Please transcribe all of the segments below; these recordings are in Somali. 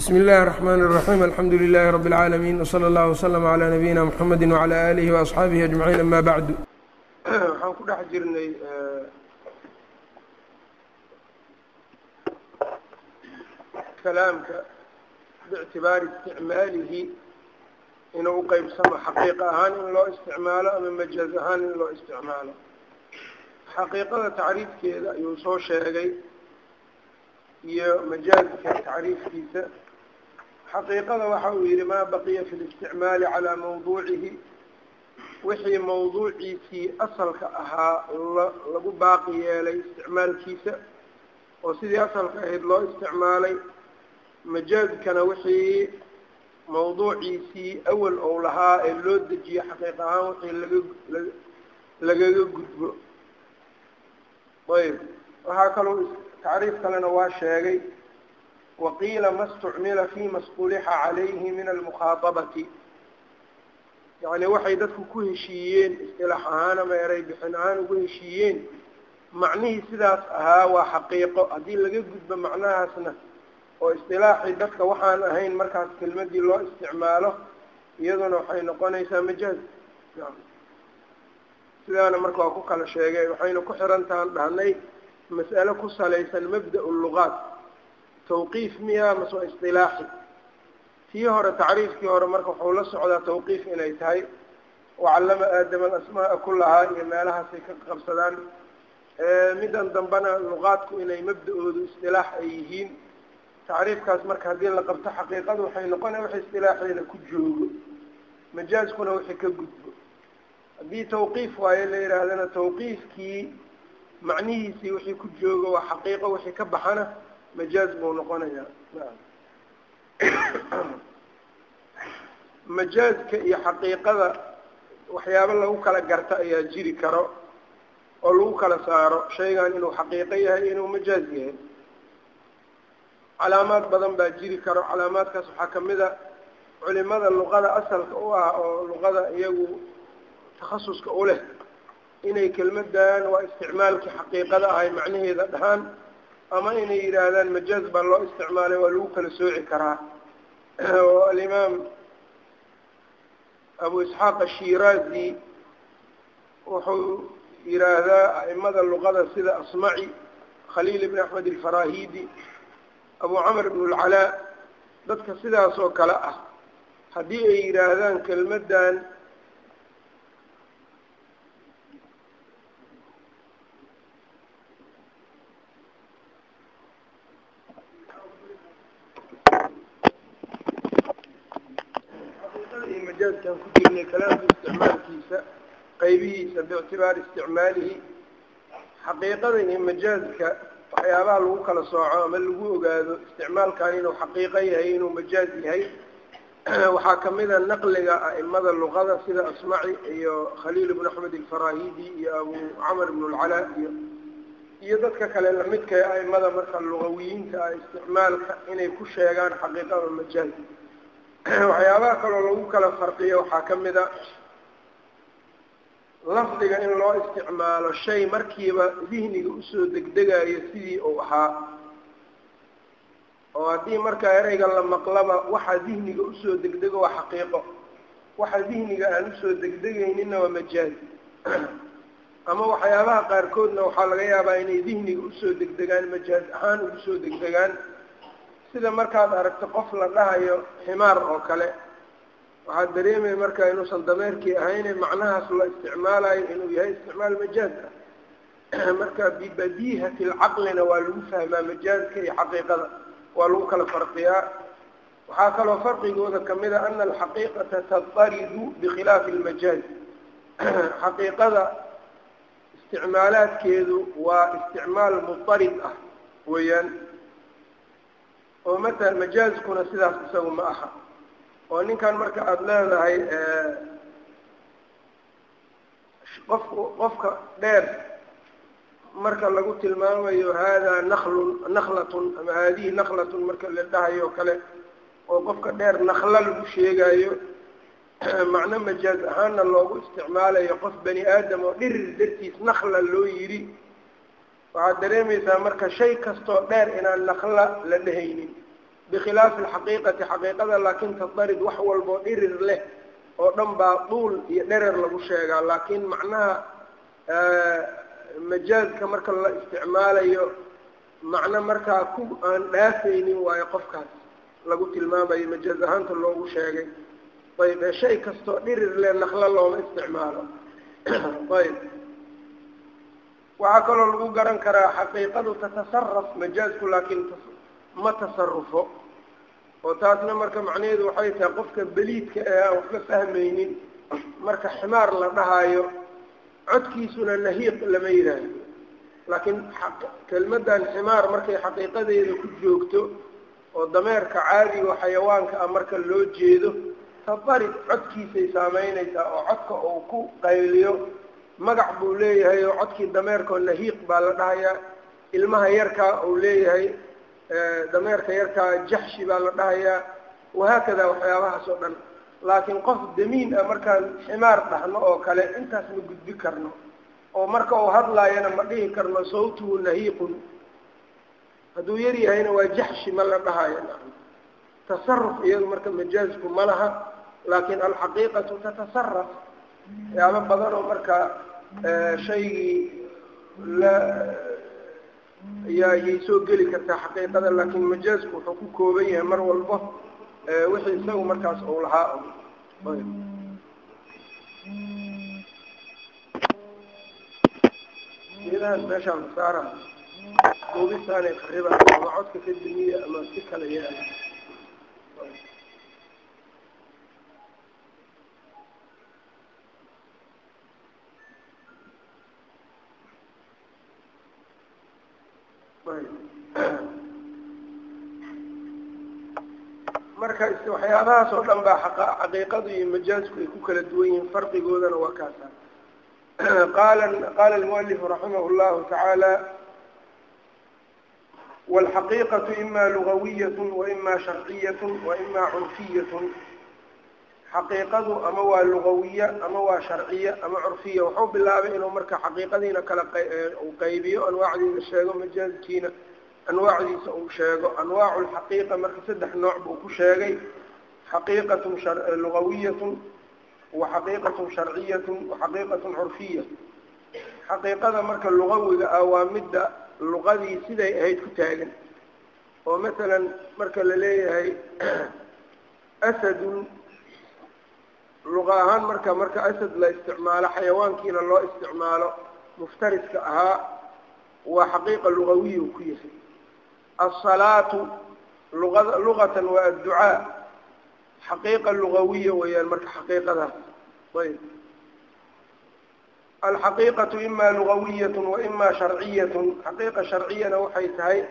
bsmi اllahi الرحmn الرaحيم alxamdu لlh رb العaalمين وslى اllه وslم عlى نabيina mحamedi وعlى آlih وأصxaabihi أجمaعيin ama bعd waxaan ku dhex jirnay kalaamka bاctibaari isticmaalihi inuu uqeybsamo xaqiiq ahaan in loo isticmaalo ama majaaz ahaan in loo isticmaalo xaqiiqada tacriifkeeda ayuu soo sheegay iyo majaazka tacriifkiisa xaqiiqada waxa uu yihi maa baqiya fi listicmaali calaa mawduucihi. Wixii mawduuciisii asalka ahaa lagu baaqi yeelay isticmaalkiisa oo sidii asalka ahayd loo isticmaalay majaazkana wixii mawduuciisii awal ou lahaa ee loo dejiye xaqiiq ahaan wixii laga lagaga gudbo. Ayb waxaa kaloo tacriif kalena waa sheegay waqiila ma اstucmila fima اstulixa calayhi min almukhaadabati yacni waxay dadku ku heshiiyeen isilaax ahaan ama eray bixin ahaan ugu heshiiyeen macnihii sidaas ahaa waa xaqiiqo haddii laga gudbo macnahaasna oo isilaaxii dadka waxaan ahayn markaas kelmadii loo isticmaalo iyaduna waxay noqonaysaa majaaz sidaana marka waa ku kala sheegay waxayna ku xirantahan dhahnay mas'ale ku salaysan mabda lugaat tawqiif miya mase waa isilaaxi tii hore tacriifkii hore marka wuxuu la socdaa tawqiif inay tahay wacallama aadama alasmaaa kulahaa iyo meelahaasay ka qabsadaan. Middan dambena luqaadku inay mabda-oodu istilaax ay yihiin. Tacriifkaas marka haddii la qabto xaqiiqadu waxay noqonaya wixii istilaaxeeda ku joogo majaazkuna wixii ka gudbo. Haddii tawqiif waayo la yihaahdana tawqiifkii macnihiisii wixii ku joogo waa xaqiiqo wixii ka baxana majaaz buu noqonayaa. Majaazka iyo xaqiiqada waxyaabo lagu kala garta ayaa jiri karo oo lagu kala saaro shaygan inuu xaqiiqo yahay inuu majaaz yahay. Calaamaad badan baa jiri karo. Calaamaadkaas waxaa ka mid a culimada luqada asalka u ah oo luqada iyagu takhasuska u leh inay kelmadan waa isticmaalkii xaqiiqada ahay macnaheeda dhahaan ama inay yidhaahdaan majaaz baa loo isticmaalay waa lagu kala sooci karaa. Oo alimaam abu isxaaq ashiraazi wuxuu yidhaahdaa a'imada luqada sida asmaci khaliil ibn axmed alfarahidi abu camr ibn اlcalaa dadka sidaas oo kale ah. Haddii ay yidhaahdaan kelmadan majaazkan ku jirnay kalaamka isticmaalkiisa qaybihiisa biictibaari isticmaalihi xaqiiqada iyo majaazka waxyaabaha lagu kala sooco ama lagu ogaado isticmaalkan inuu xaqiiqo yahay inuu majaaz yahay waxaa kamida naqliga a'imada luqada sida asmaci iyo khaliil ibn axmed alfarahidi iyo abu camr ibn اlcalaa iyo iyo dadka kale lamidka ee a'imada marka lugawiyiinta ah isticmaalka inay ku sheegaan xaqiiqada majaaz. Waxyaabaha kaloo lagu kala farqiyo waxaa ka mid a lafdiga in loo isticmaalo shay markiiba dihniga u soo degdegayo sidii uu ahaa. oo haddii markaa ereyga la maqlaba waxaa dihniga u soo degdego waa xaqiiqo. Waxa dihniga aan u soo degdegayninna waa majaaz. Ama waxyaabaha qaarkoodna waxaa laga yaabaa inay dihniga u soo degdegaan majaaz ahaan ugu soo degdegaan. Sida markaad aragto qof la dhahayo ximaar oo kale waxaad dareemaya marka inuusan dameerkii ahayne macnahaas la isticmaalayo inuu yahay isticmaal majaaz ah. Marka bibadiihati lcaqlina waa lagu fahmaa majaazka iyo xaqiiqada waa lagu kala farqiyaa. Waxaa kaloo farqigooda ka mid a ana alxaqiiqata tataridu bikhilaafi lmajaaz xaqiiqada isticmaalaadkeedu waa isticmaal mutarid ah weeyaan. Oo matala majaazkuna sidaas isagu ma aha oo ninkan marka aada leedahay qofku qofka dheer marka lagu tilmaamayo haadaa naklun naklatun ama haadihi naklatun marka la dhahayo kale oo qofka dheer nakla lagu sheegayo macno majaaz ahaana loogu isticmaalayo qof bani aadam oo dhirir dartiis nakla loo yidhi waxaad dareemaysaa marka shay kastoo dheer inaan nakla la dhehaynin bikhilaafi alxaqiiqati xaqiiqada laakin tadarid wax walboo dhirir leh oo dhan baa duul iyo dherer lagu sheegaa laakiin macnaha majaazka marka la isticmaalayo macno markaa ku aan dhaafaynin waayo qofkaas lagu tilmaamayo majaaz ahaanta loogu sheegay ayb shay kastoo dhirir leh naklo looma isticmaalo ayb waxaa kaloo lagu garan karaa xaqiiqadu tatasaraf majaazku laakiin ma tasarufo oo taasna marka macnaheedu waxay tahay qofka beliidka ee aan waxba fahmaynin marka ximaar la dhahaayo codkiisuna nahiiq lama yidhaahdo laakiin kelmaddan ximaar markay xaqiiqadeeda ku joogto oo dameerka caadigo xayawaanka ah marka loo jeedo tabarid codkiisay saameynaysaa oo codka uu ku qayliyo magac buu leeyahay oo codkii dameerkaoo nahiiq baa la dhahayaa ilmaha yarkaa uu leeyahay dameerka yarkaa jaxshi baa la dhahayaa wahaakada waxyaabahaas oo dhan. Laakiin qof damiin ah markaan ximaar dhahno oo kale intaas ma gudbi karno. Oo marka uu hadlaayana ma dhihi karno sawtuhu nahiiqun hadduu yar yahayna waa jaxshi ma la dhahayo tasaruf iyadu marka majaazku ma laha laakiin alxaqiiqatu tatasaraf waxyaabo badan oo marka shaygii la yaa yay soo geli kartaa xaqiiqada laakiin majaazku wuxuu ku kooban yahay mar walbo wixii isagu markaas uu lahaa. Geedahaas meeshaan saara duubistaanay qariba ama codka ka dimiya ama si kale yaalla marka waxyaabahaas oo dhan baa xaqiiqadu iyo majaazku ay ku kala duwan yihiin farqigoodana waa kaasa qala qala almualifu raximah llahu tacaala wاlxaqiiqaةu ima lugawiyaة waima sharciyaة waima curfiyaة xaqiiqadu ama waa lugawiya ama waa sharciya ama curfiya wuxuu bilaabay inuu marka xaqiiqadiina kala qaybiyo anwaacdiina sheego majaazkiina anwaacdiisa uu sheego. Anwaacu lxaqiiqa marka saddex nooc buu ku sheegay. Xaqiiqatun lugawiyatun wa xaqiiqatun sharciyatun wa xaqiiqatun curfiya xaqiiqada marka lugawiga ah waa midda luqadii siday ahayd ku taagan. Oo masalan marka la leeyahay asadun luqa ahaan marka marka asad la isticmaalo xayawaankiina loo isticmaalo muftariska ahaa waa xaqiiqa lugawiya ku yahay asalaatu luqa luqatan waa adducaa. Xaqiiqa lugawiya weeyaan marka xaqiiqadaas ayb. Alxaqiiqatu ima lugawiyat wa ima sharciyatun xaqiiqa sharciyana waxay tahay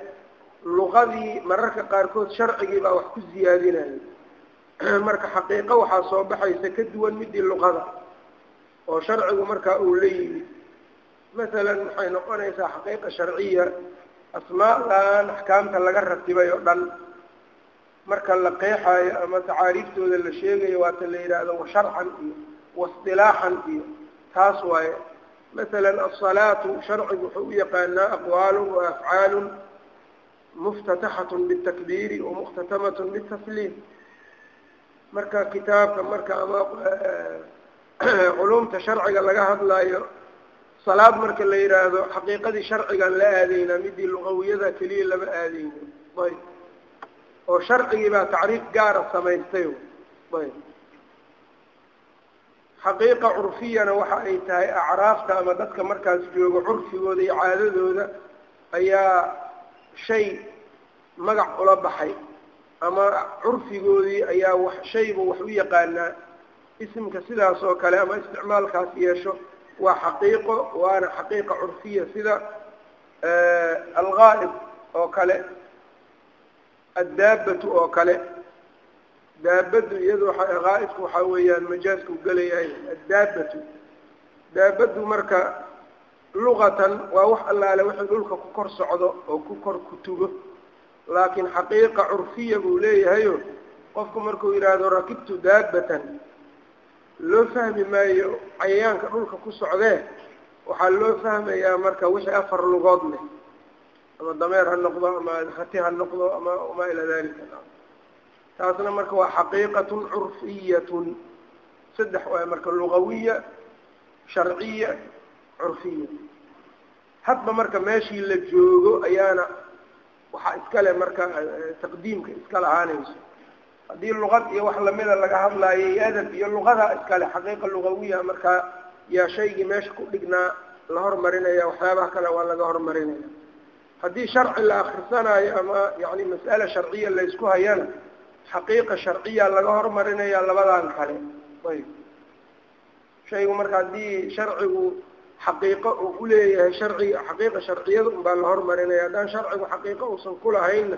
luqadii mararka qaarkood sharcigii baa wax ku ziyaadinayo marka xaqiiqo waxaa soo baxaysa ka duwan midii luqada oo sharcigu markaa uu la yimid. Masalan waxay noqonaysaa xaqiiqa sharciya asmaadan axkaamta laga ratibay oo dhan marka la qeexaayo ama tacaariiftooda la sheegayo waata la yidhaahdo wa sharcan iyo waisdilaaxan iyo taas waaye. Masalan asalaatu sharcigu wuxuu u yaqaanaa aqwaalun wa afcaalun muftataxatun bitakbiiri wa mukhtatamatun bitasliim. Marka kitaabka marka ama culumta sharciga laga hadlaayo salaad marka la yidhaahdo xaqiiqadii sharcigan la aadaynaa midii luqawiyada keliya lama aadayno ayb oo sharcigii baa tacriif gaara samaystay. Ayb xaqiiqa curfiyana waxa ay tahay acraafta ama dadka markaas joogo curfigooda iyo caadadooda ayaa shay magac ula baxay. Ama curfigoodii ayaa wax shayba wax u yaqaanaa. Isimka sidaas oo kale ama isticmaalkaas yeesho waa xaqiiqo waana xaqiiqa curfiya sida algaa'ib oo kale addaabatu oo kale. Daabadu iyado gaa'ibku waxaa weeyaan majaasku gelayahay addaabatu. Daabadu marka luqatan waa wax allaale wixii dhulka ku kor socdo oo ku kor kutugo laakiin xaqiiqa curfiya buu leeyahayo qofku markuu yidhaahdo rakibtu daabatan loo fahmi maayo cayayaanka dhulka ku socdee waxaa loo fahmayaa marka wixii afar lugood leh ama dameer ha noqdo ama hati ha noqdo ama wamaa ilaa dalika taasna marka waa xaqiiqatun curfiyatun. Saddex waay marka lugawiya sharciya curfiya. Hadba marka meeshii la joogo ayaana waxaa iskale marka taqdiimka iska lahaanayso haddii luqad iyo wax lamida laga hadlaayo iyo adab iyo luqadaa iskale xaqiiqa lugawiya markaa yaa shaygii meesha ku dhignaa la hormarinaya waxyaabaha kale waa laga hormarinaya. Haddii sharci la akrisanaayo ama yani mas'ale sharciya laysku hayana xaqiiqa sharciya laga hormarinaya labadan kale. Ayb shaygu marka haddii sharcigu xaqiiqo uu uleeyahay sharciga xaqiiqa sharciyada un baa la hormarinaya haddaan sharcigu xaqiiqo uusan kulahaynna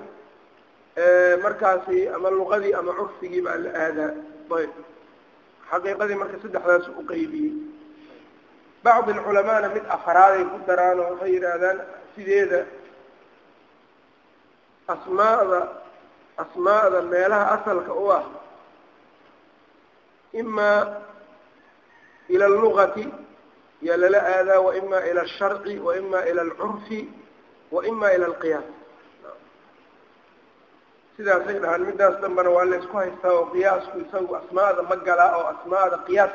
markaasi ama luqadii ama curfigii baa la aadaa. Ayb. Xaqiiqadii marka saddexdaas u qeybiyey bacdi alculamaana mid afaraaday ku daraan oo waxay yidhaahdaan sideeda asmaada asmaada meelaha asalka u ah imaa ila allugati yaa lala aadaa wa ima ila alsharci wa ima ila alcurfi wa ima ila alqiyaas sidaasay dhahaan midaas dambena waa laysku haystaa oo qiyaasku isagu asmaada ma galaa oo asmaada qiyaas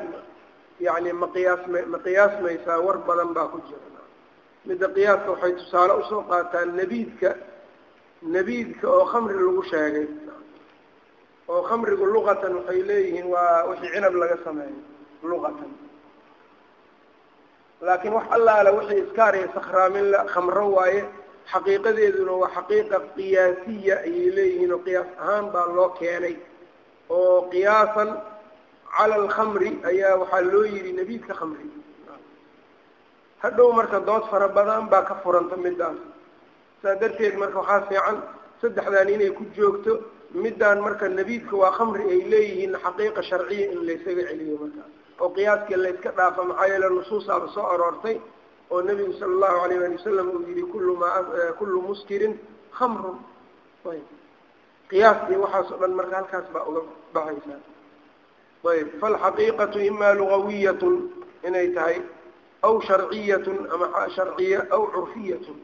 yani ma qiyaasma ma qiyaasmaysaa war badan baa ku jira. Midda qiyaaska waxay tusaale u soo qaataan nebiidka nebiidka oo khamri lagu sheegay. Oo khamrigu luqatan waxay leeyihiin waa wixii cinab laga sameeyo luqatan laakiin wax allaala wixii iskaar iyo sakhraamin la khamro waaye xaqiiqadeeduna waa xaqiiqa qiyaasiya ayay leeyihiin oo qiyaas ahaan baa loo keenay. Oo qiyaasan cala alkhamri ayaa waxaa loo yidhi nebiidka khamri. Hadhow marka dood fara badan baa ka furanta midaas saa darteed marka waxaa fiican saddexdan inay ku joogto middaan marka nebiidka waa khamri ay leeyihiin xaqiiqa sharciya in laysaga celiyo marka. Oo qiyaaskii layska dhaafa maxaa yeele nusuusaaba soo aroortay oo nebigu sala allahu alayh ali wasalam uu yihi kullu muskirin khamrun. Ayb. Qiyaaskii waxaas o dhan marka halkaas baa uga baxaysaa ayb. Falxaqiiqatu ima lugawiyatun inay tahay aw sharciyatun ama sharciya aw curfiyatun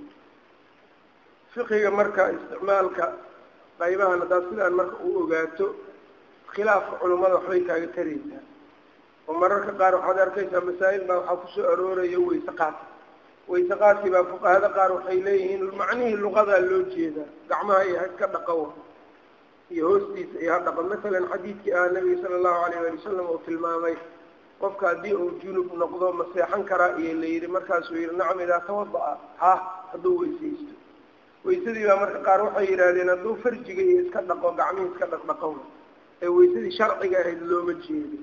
fiqiga marka isticmaalka qaybahan haddaad sidaan marka u ogaato khilaafka culummada waxbay kaaga taraysaa. Oo mararka qaar waxaad arkaysaa masaa'il baa waxaa ku soo arooraya wayse qaad wayse baa fuqahada qaar waxay leeyihiin macnihii luqadaa loo jeedaa gacmaha iyo ha iska dhaqawa iyo hoostiisa iyo ha dhaqan masalan xadiidkii ah nabiga sala allahu alayh ali wasalam uu tilmaamay qofka haddii uu junub noqdo ma seexan karaa iyo la yidhi markaasuu yihi nacam idaa tawada-a ha hadduu weysaysto. Waysadii baa marka qaar waxay yidhaahdeen hadduu farjiga iyo iska dhaqo gacmihii iska dhaqdhaqow ee waysadii sharciga ahayd looma jeedo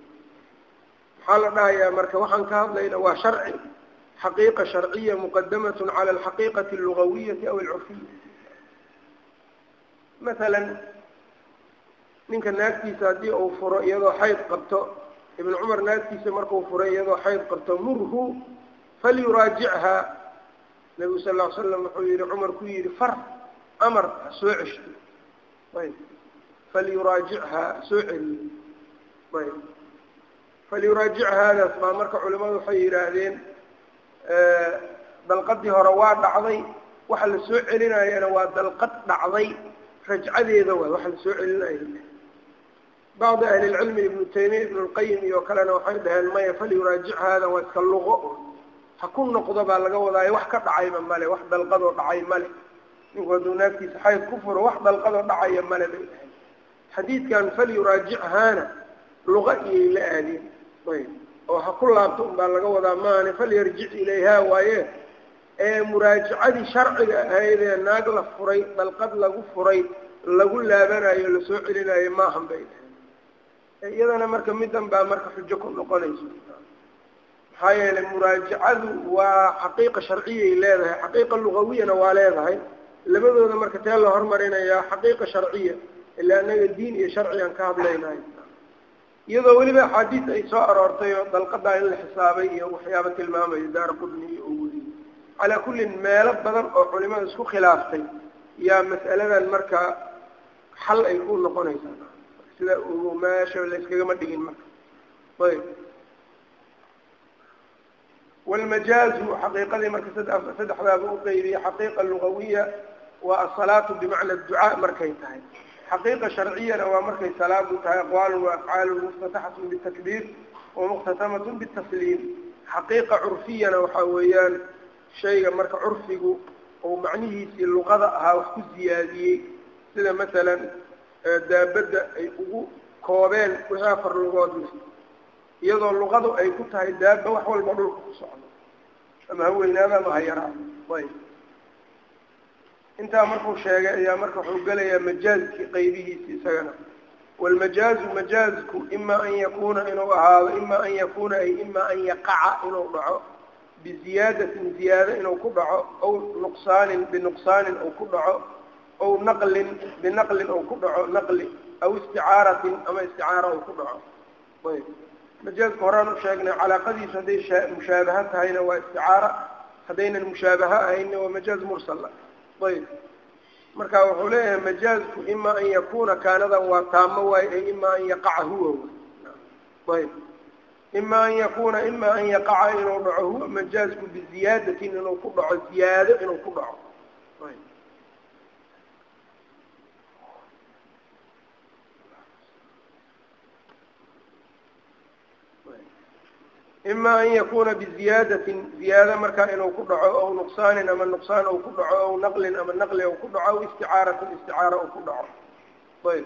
maxaa la dhahayaa marka waxaan ka hadlayna waa sharci xaqiiqa sharciya muqadamatun cala alxaqiiqati allugawiyati aw alcurfiya masalan ninka naagtiisa haddii uu furo iyadoo xayd qabto ibn cumar naagtiisa markuu furay iyadoo xayd qabto murhu falyuraajichaa nabigu sal ll slam wuxuu yihi cumar ku yihi far amar ha soo ceshto ayb falyuraajichaa soo celiyo ayb falyuraajic haadaas baa marka culimadu waxay yidhaahdeen dalqadii hore waa dhacday waxa la soo celinayana waa dalqad dhacday. Rajcadeeda waay waxa la soo celinaya bacdi ahli lcilmi ibnu taymiya ibnu lqayim iyo kalena waxay dhaheen maya falyuraajic haada waa iska luqo. Ha ku noqdo baa laga wadaayo wax ka dhacayba male wax dalqadoo dhacay male. Ninku hadduu naagtiisa xayd ku furo wax dalqadoo dhacaya male bay dhahay xadiidkan falyuraajic haana luqa iyay la aadeen oo ha ku laabto un baa laga wadaa maane falyarjic ilayha waaye. Ee muraajacadii sharciga ahaydee naag la furay dalqad lagu furay lagu laabanayo la soo celinayo maahan bay dhahay iyadana marka midan baa marka xujo ku noqonayso. Maxaa yeelay muraajacadu waa xaqiiqa sharciyay leedahay xaqiiqa lugawiyana waa leedahay. Labadooda marka tee la hormarinayaa xaqiiqa sharciya ilaa anaga diin iyo sharci aan ka hadlaynahay iyadoo weliba axaadiis ay soo aroortay oo dalqadaa in la xisaabay iyo waxyaaba tilmaamayo daara qudni iyo oo weliy calaa kullin meelo badan oo culimada isku khilaaftay yaa mas'aladan markaa xal ay ku noqonaysaa. Sida meesha la iskagama dhigin marka. Ayb. Wاlmajaazu xaqiiqadii marka saddexdaaba uqeybiyey xaqiiqa lugawiya waa asalaatu bimacna ducaa markay tahay xaqiiqa sharciyana waa markay salaadu tahay aqwaalu waafcaalu muftataxatu bitakbiir wamukhtatamatu bitasliim. Xaqiiqa curfiyana waxaa weeyaan shayga marka curfigu oo macnihiisii luqada ahaa wax ku ziyaadiyey sida masalan daabadda ay ugu koobeen wixii afar lugood iyadoo luqadu ay ku tahay daaba wax walba dhulka ku socdo. Ama ha weynaada ama ha yaraa ayb intaa markuu sheegay ayaa marka wuxuu gelayaa majaazkii qaybihiisi isagana. Waalmajaazu majaazku ima an yakuuna inuu ahaado ima an yakuuna ay ima an yaqaca inuu dhaco biziyaadatin ziyaado inuu ku dhaco aw nuqsaanin binuqsaanin uu ku dhaco aw naqlin binaqlin uu ku dhaco naqli aw isticaaratin ama isticaara uu ku dhaco. Ayb. Majaazka horaan u sheegnay calaaqadiisu hadday mushaabaha tahayna waa isticaara haddaynan mushaabaha ahayna waa majaaz mursala ayb. Marka wuxuu leeyahay majaazku ima an yakuna kaanadan waa taamo waayo e ima an yaqaca huwa ayb. Ima an yakuna ima an yaqaca inuu dhaco huwa majaazku biziyaadatin inuu ku dhaco ziyaado inuu ku dhaco ayb ima an yakuna biziyaadatin ziyaado markaa inuu ku dhaco aw nuqsaanin ama nuqsaan uu ku dhaco aw naqlin ama naqli uu ku dhaco aw isticaaratin isticaara uu ku dhaco. Ayb.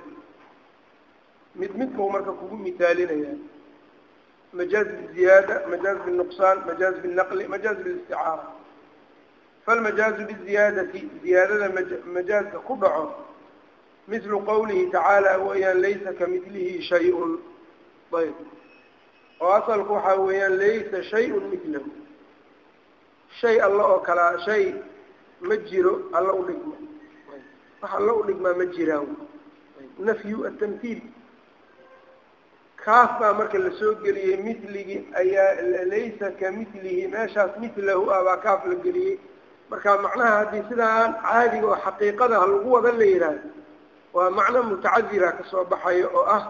Mid midkau marka kugu misaalinaya majaaz biziyaada majaaz binuqsaan majaaz binaqli majaaz bilisticaara falmajaazu biziyaadati ziyaadada majaazka ku dhaco mislu qawlihi tacaala weyaan laysa kamidlihi shay-un. Ayb oo asalku waxaa weeyaan laysa shay-un midlahu shay alla oo kalaa shay ma jiro alla u dhigma. Wax alla u dhigmaa ma jiraan. Nafyu atamhiil kaaf baa marka la soo geliyey mitligii ayaa laysa ka mitlihi meeshaas mitlahu ah baa kaaf la geliyey. Marka macnaha haddii sidaan caadiga oo xaqiiqada ha lagu wada la yidhaahdo waa macno mutacadira ka soo baxayo oo ah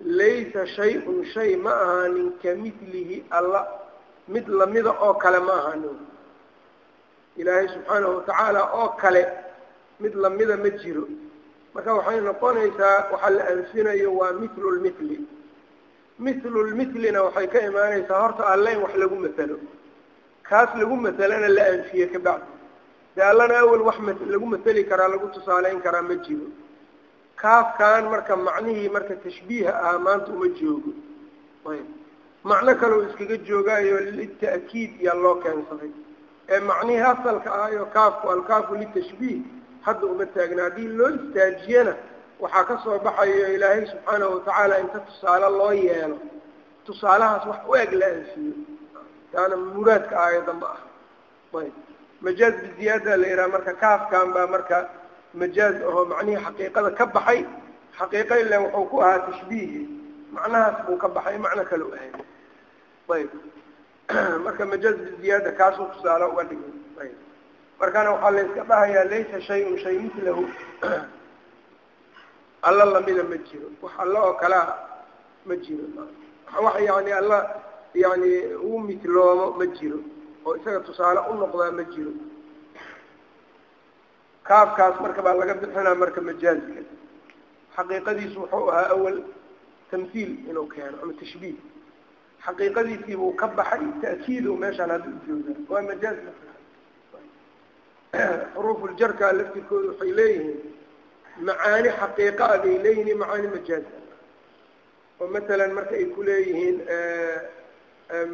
laysa shay-un shay ma ahaanin ka mitlihi alla mid lamida oo kale ma ahaanin ilaahay subxaanahu watacaala oo kale mid lamida ma jiro marka waxay noqonaysaa waxaa la anfinayo waa mithlu lmithli mithlu lmithlina waxay ka imaanaysaa horta alle in wax lagu masalo kaas lagu masalana la anfiye kabacdi dee allana awel wax lagu masali karaa lagu tusaaleyn karaa ma jiro kaafkan marka macnihii marka tashbiiha ahaa maanta uma joogo. Ayb. Macno kaleo iskaga joogaayo lita'kiid yaa loo keensaday. Ee macnihii asalka ahayo kaafku alkaafu litashbiih hadda uma taagna. Haddii loo istaajiyana waxaa ka soo baxayo ilaahay subxaanahu watacaala inta tusaale loo yeelo. Tusaalahaas wax u eg la anfiyo taana muraadka aayadda ah. Ayb. Majaaz biziyaada la yidhaha marka kaafkan baa marka majaaz ahoo macnihii xaqiiqada ka baxay xaqiiqa ilan wuxuu ku ahaa tashbiihi. Macnahaas buu ka baxay macno kale u ahay ayb. Marka majaaz biziyaada kaasuu tusaale uga dhigay. Ayb. Markana waxaa la yska dhahayaa laysa shay-un shay mitlahu alla lamida ma jiro. Wax alla oo kalea ma jiro. Wax yani alla yani uu mitloomo ma jiro. Oo isaga tusaale u noqdaa ma jiro kaafkaas marka baa laga bixinaa marka majaazka xaqiiqadiisu wuxuu ahaa awal tamhiil inuu keeno ama tashbiih. Xaqiiqadiisii buu ka baxay ta'kiid u meeshaan hadda u joogaa waa majaaz xuruufuljarka laftirkooda waxay leeyihiin macaani xaqiiqa a bay leeyihiin macaani majaaz. Oo matalan marka ay ku leeyihiin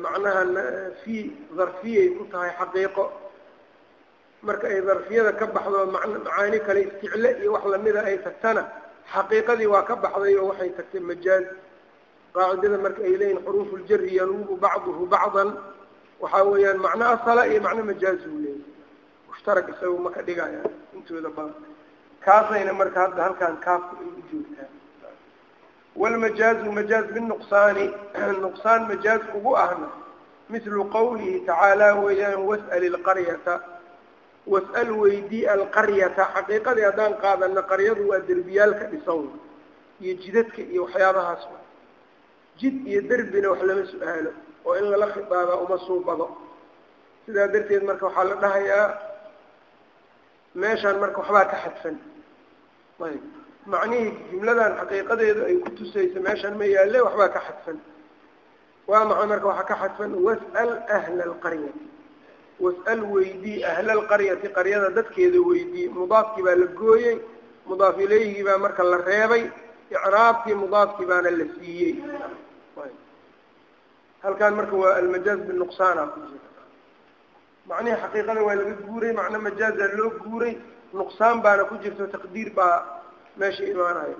macnaha fi darfiyay ku tahay xaqiiqo marka ay darfiyada ka baxdo macaani kale isticle iyo wax lamida ay tagtana xaqiiqadii waa ka baxday oo waxay tagtay majaaz. Qaacidada marka ay leeyihiin xuruufu ljari yanuubu bacduhu bacdan waxaa weeyaan macno asala iyo macno majaaz uu leeyahy mushtarak isaga ma ka dhigaya intooda badan. Kaasayna marka hadda halkaan kaafka ay u joogtaan wlmajaazu majaaz binuqsaani nuqsaan majaaz ugu ahna mithlu qawlihi tacaala weeyaan was'al ilqaryata was'al weydii alqaryata xaqiiqadii haddaan qaadana qaryadu waa derbiyaalka dhisan iyo jidadka iyo waxyaabahaas jid iyo derbina wax lama su'aalo oo in lala khitaabaa uma suubado. Sidaa darteed marka waxaa la dhahayaa meeshaan marka waxbaa ka xadfan. Ayb macnihii jumladan xaqiiqadeedu ay ku tusayso meeshaan ma yaalle waxbaa ka xadfan. Waa maxay marka waxaa ka xadfan? Was'al ahla alqaryati was'al weydii ahla alqaryati qaryada dadkeeda weydii. Mudaafkii baa la gooyey mudaaf ilayhigii baa marka la reebay icraabkii mudaafkii baana la siiyey. Halkan marka waa almajaaz binuqsaana ku jira. Macnihii xaqiiqada waa laga guuray macno majaaza loo guuray nuqsaan baana ku jirto taqdiir baa meesha imaanaya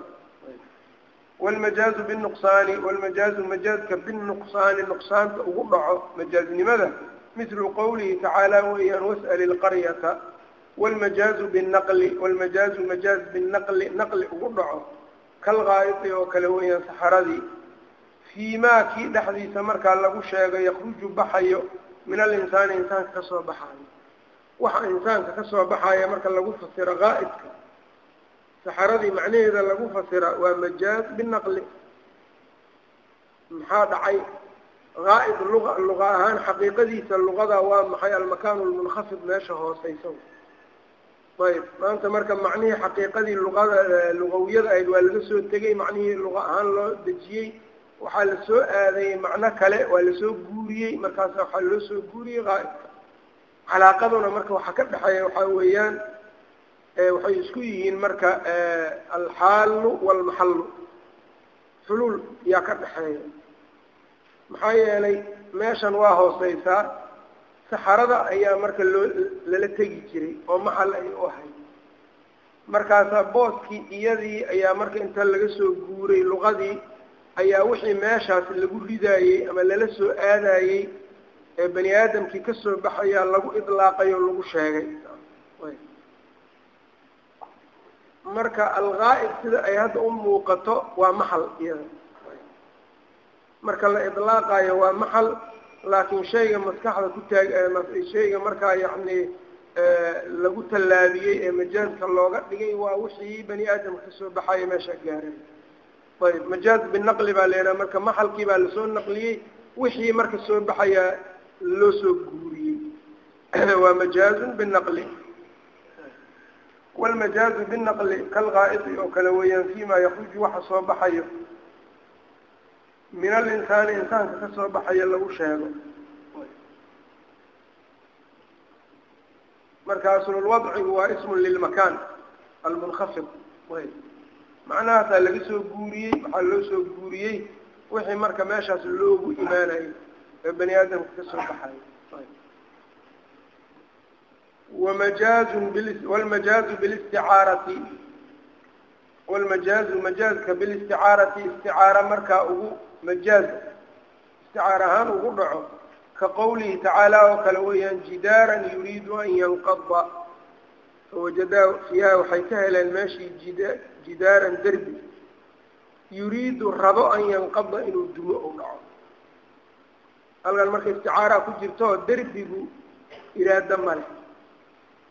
wlmajaazu binuqsaani wlmajaazu majaazka binuqsaani nuqsaanta ugu dhaco majaaznimada mithlu qawlihi tacaala weeyaan was'al ilqaryata wlmajaazu binaqli wlmajaazu majaaz binaqli naqli ugu dhaco kalgaa'iti oo kale weeyaan saxaradii fii maa kii dhexdiisa markaa lagu sheego yakruju baxayo min alinsaani insaanka ka soo baxayo waxa insaanka ka soo baxaya marka lagu fasiro qaa'idka saxaradii macnaheeda lagu fasira waa majaaz binaqli maxaa dhacay qaa'id luqa luqa ahaan xaqiiqadiisa luqada waa maxay? Almakaanu lmunkhafid meesha hooseysa ayb maanta marka macnihii xaqiiqadii luqada lugawiyada ahayd waa laga soo tegay macnihii luqa ahaan loo dejiyey waxaa la soo aadayey macno kale waa la soo guuriyey markaasa waxaa loo soo guuriyey qaa'idka calaaqaduna marka waxaa ka dhexeeya waxaa weeyaan waxay isku yihiin marka alxaalu walmaxallu xuluul yaa ka dhexeeya maxaa yeelay meeshan waa hooseysaa saxarada ayaa marka loo lala tegi jiray oo maxal ay u ahayd. Markaasaa booskii iyadii ayaa marka inta laga soo guuray luqadii ayaa wixii meeshaas lagu ridaayey ama lala soo aadayey ee bani aadamkii ka soo baxayaa lagu idlaaqay oo lagu sheegay. Marka algaa'ib sida ay hadda u muuqato waa maxal iyada marka la idlaaqayo waa maxal laakiin shayga maskaxda ku taag shayga markaa yacni lagu tallaabiyey ee majaazka looga dhigay waa wixii bani aadamka ka soo baxaya meesha gaaray ayb majaaz binaqli baa la yidhaha marka maxalkii baa la soo naqliyey wixii marka soo baxayaa loo soo guuriyey. Waa majaazun binaqli. Wlmajaazu binaqli kalgaa'idi oo kale weeyaan fima yakruju waxa soo baxayo min alinsaani insaanka ka soo baxaya lagu sheego. Marka aslulwadcigu waa ismun lilmakaan almunkhafid macnahaasaa laga soo guuriyey waxaa loo soo guuriyey? Wixii marka meeshaas loogu imaanayo ee bani aadamka ka soo baxayo wamajaazu wlmajaazu bilisticaarati wlmajaazu majaazka bilisticaarati isticaara markaa ugu majaaz isticaar ahaan ugu dhaco ka qowlihi tacaala oo kale weeyaan jidaaran yuriidu an yanqada fawajadaa fiiha waxay ka heleen meeshii jida jidaaran derbi yuriidu rabo an yanqada inuu dumo u dhaco. Halkan marka isticaaraa ku jirto derbigu iraado male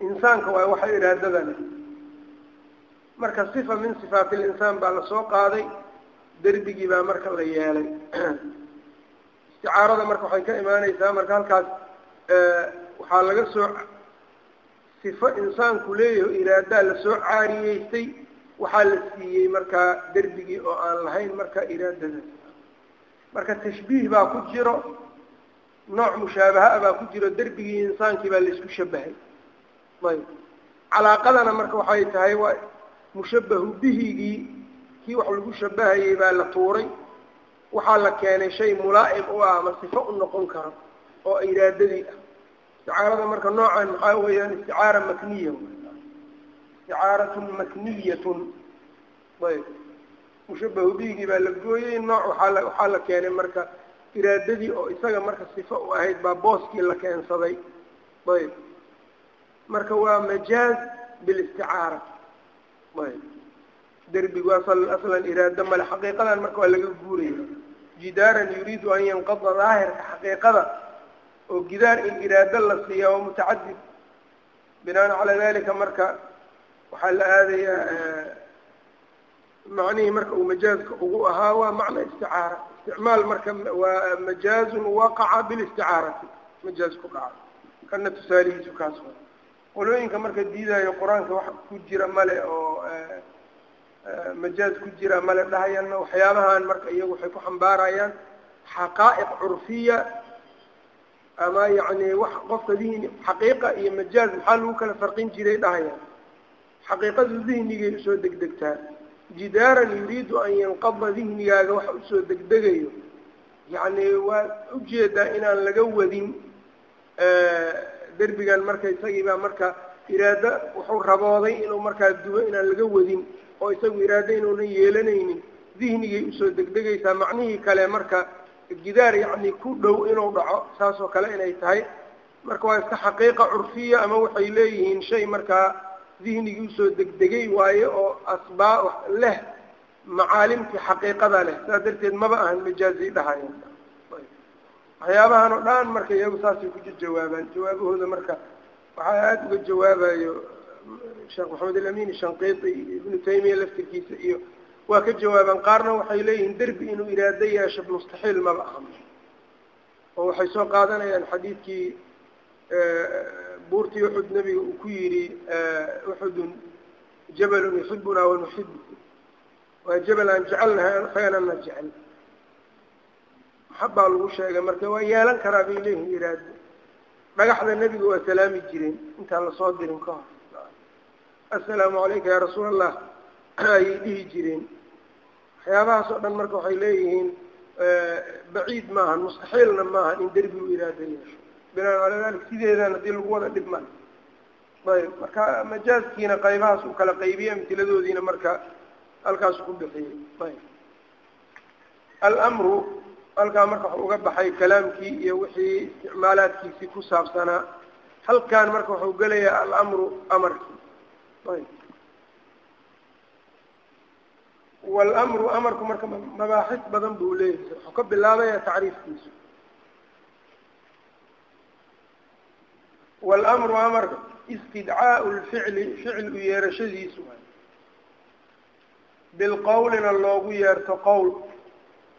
insaanka waay waxa iraadada leh. Marka sifa min sifaati linsaan baa la soo qaaday derbigii baa marka la yeelay. Isticaarada marka waxay ka imaaneysaa marka halkaas waxaa laga soo sifo insaanku leeyahay iraadaa la soo caariyeystay waxaa la siiyey markaa derbigii oo aan lahayn marka iraadada marka tashbiih baa ku jiro nooc mushaabaha baa ku jiro derbigii insaankii baa la isku shabahay ayb. Calaaqadana marka waxay tahay waa mushabahu bihigii kii wax lagu shabahayey baa la tuuray waxaa la keenay shay mulaa'iq u ah ama sifo u noqon karo oo iraadadii ah. Isticaarada marka noocan maxaa weeyaan? Isticaara makniya isticaaratun makniyatun. Ayb. Mushabahu bihigii baa la gooyey nooc waaa waxaa la keenay marka iraadadii oo isaga marka sifo u ahayd baa booskii la keensaday. Ayb. Marka waa majaaz bilisticaara ayb derbigu asal aslan iraado male xaqiiqadan marka waa laga guuraya. Jidaaran yuriidu an yanqada daahirka xaqiiqada oo gidaar in iraado la siiya waa mutacadid. Binaan calaa dalika marka waxaa la aadayaa macnihii marka uu majaazka ugu ahaa waa macna isticaara. Isticmaal marka waa majaazun waqaca bilisticaarati majaaz ku dhaca. Kana tusaalihiisu kaas qolooyinka marka diidayo qur'aanka wax ku jira male oo majaaz ku jira male dhahayana waxyaabahan marka iyagu waxay ku xambaarayaan xaqaa'iq curfiya ama yacni wax qofka dihni xaqiiqa iyo majaaz maxaa lagu kala farqin jiray dhahayaan. Xaqiiqadu dihnigay u soo degdegtaa. Jidaaran yuriidu an yanqada dihnigaaga waxa u soo degdegayo. Yacni waa u jeedaa inaan laga wadin derbigan marka isagiibaa marka iraado wuxuu rabooday inuu markaa dubo inaan laga wadin oo isagu iraado inuunan yeelanaynin dihnigay u soo degdegaysaa macnihii kale marka gidaar yacni ku dhow inuu dhaco saas oo kale inay tahay. Marka waa iska xaqiiqa curfiya ama waxay leeyihiin shay markaa dihnigii u soo degdegay waaye oo asbaa leh macaalimtii xaqiiqada leh saas darteed maba ahan majaazi dhahayan waxyaabahan oo dhan marka iyagu saasay ku jawaabaan jawaabahooda marka waxaa aada uga jawaabayo sheekh maxamed alamin shanqiiti iyo ibnu taymiya laftirkiisa iyo waa ka jawaabaan qaarna waxay leeyihiin derbi inuu iraado yeesho mustaxiil maba aha. Oo waxay soo qaadanayaan xadiidkii buurtii uxud nebiga uu ku yidhi uxudun jabalun yuxibunaa wanuxibu waa jabal aan jecelnahay isaganana jecel. Maxabaa lagu sheegay marka waa yeelan karaa bay leeyihiin iraado dhagaxda nebiga waa salaami jireen intaan la soo dirin ka hor assalaamu calayka yaa rasuul allah ayay dhihi jireen. Waxyaabahaas oo dhan marka waxay leeyihiin baciid maahan mustaxiilna maahan in derbi u iraado yeesho. Binaan calaa dalik sideedan haddii lagu wada dhib ayb marka majaaskiina qaybahaas uu kala qaybiyey amtiladoodiina marka halkaasu ku bixiyey. Ayb almru halkaa marka waxu uga baxay kalaamkii iyo wixii isticmaalaadkiisii ku saabsanaa. Halkan marka waxau gelayaa alamru amarkii ayb. Walamru amarku marka mabaaxis badan buu leeyahay. Wuxuu ka bilaabaya tacriifkiisu walamru amarka istidcaau lficli ficil u yeerashadiisu. Bilqowlina loogu yeerto qowl.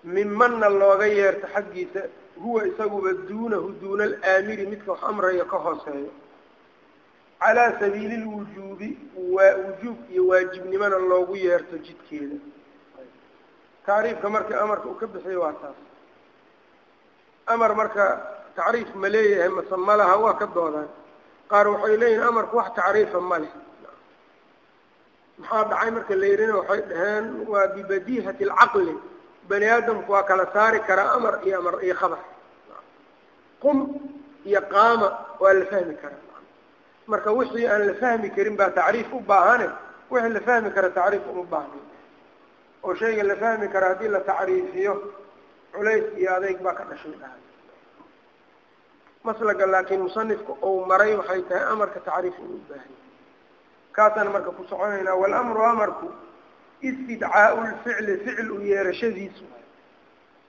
Mimanna looga yeerto xaggiisa. Huwa isaguba duunahu duuna alaamiri midka wax amraya ka hooseeyo. Calaa sabiili lwujuubi waa wujuub iyo waajibnimona loogu yeerto jidkeeda. Tacriifka marka amarka uu ka bixiyo waa taas. Amar marka tacriif ma leeyahay mase ma laha waa ka doodaan. Qaar waxay leeyihiin amarku wax tacriifa ma leh. Maxaa dhacay marka la yidhina waxay dhaheen waa bibadiihati alcaqli. Bani aadamku waa kala saari karaa amar iyo amar iyo khabar. Qum iyo qaama waa la fahmi karaa marka wixii aan la fahmi karin baa tacriif u baahane wixii la fahmi kara tacriif uma baahna oo shayga la fahmi kara haddii la tacriifiyo culays iyo adeyg baa ka dhashay dhahay maslaga laakiin musanifka uu maray waxay tahay amarka tacriif uu u baahanya kaasaan marka ku soconaynaa walamru amarku istidcaau lficli ficil u yeerashadiisu.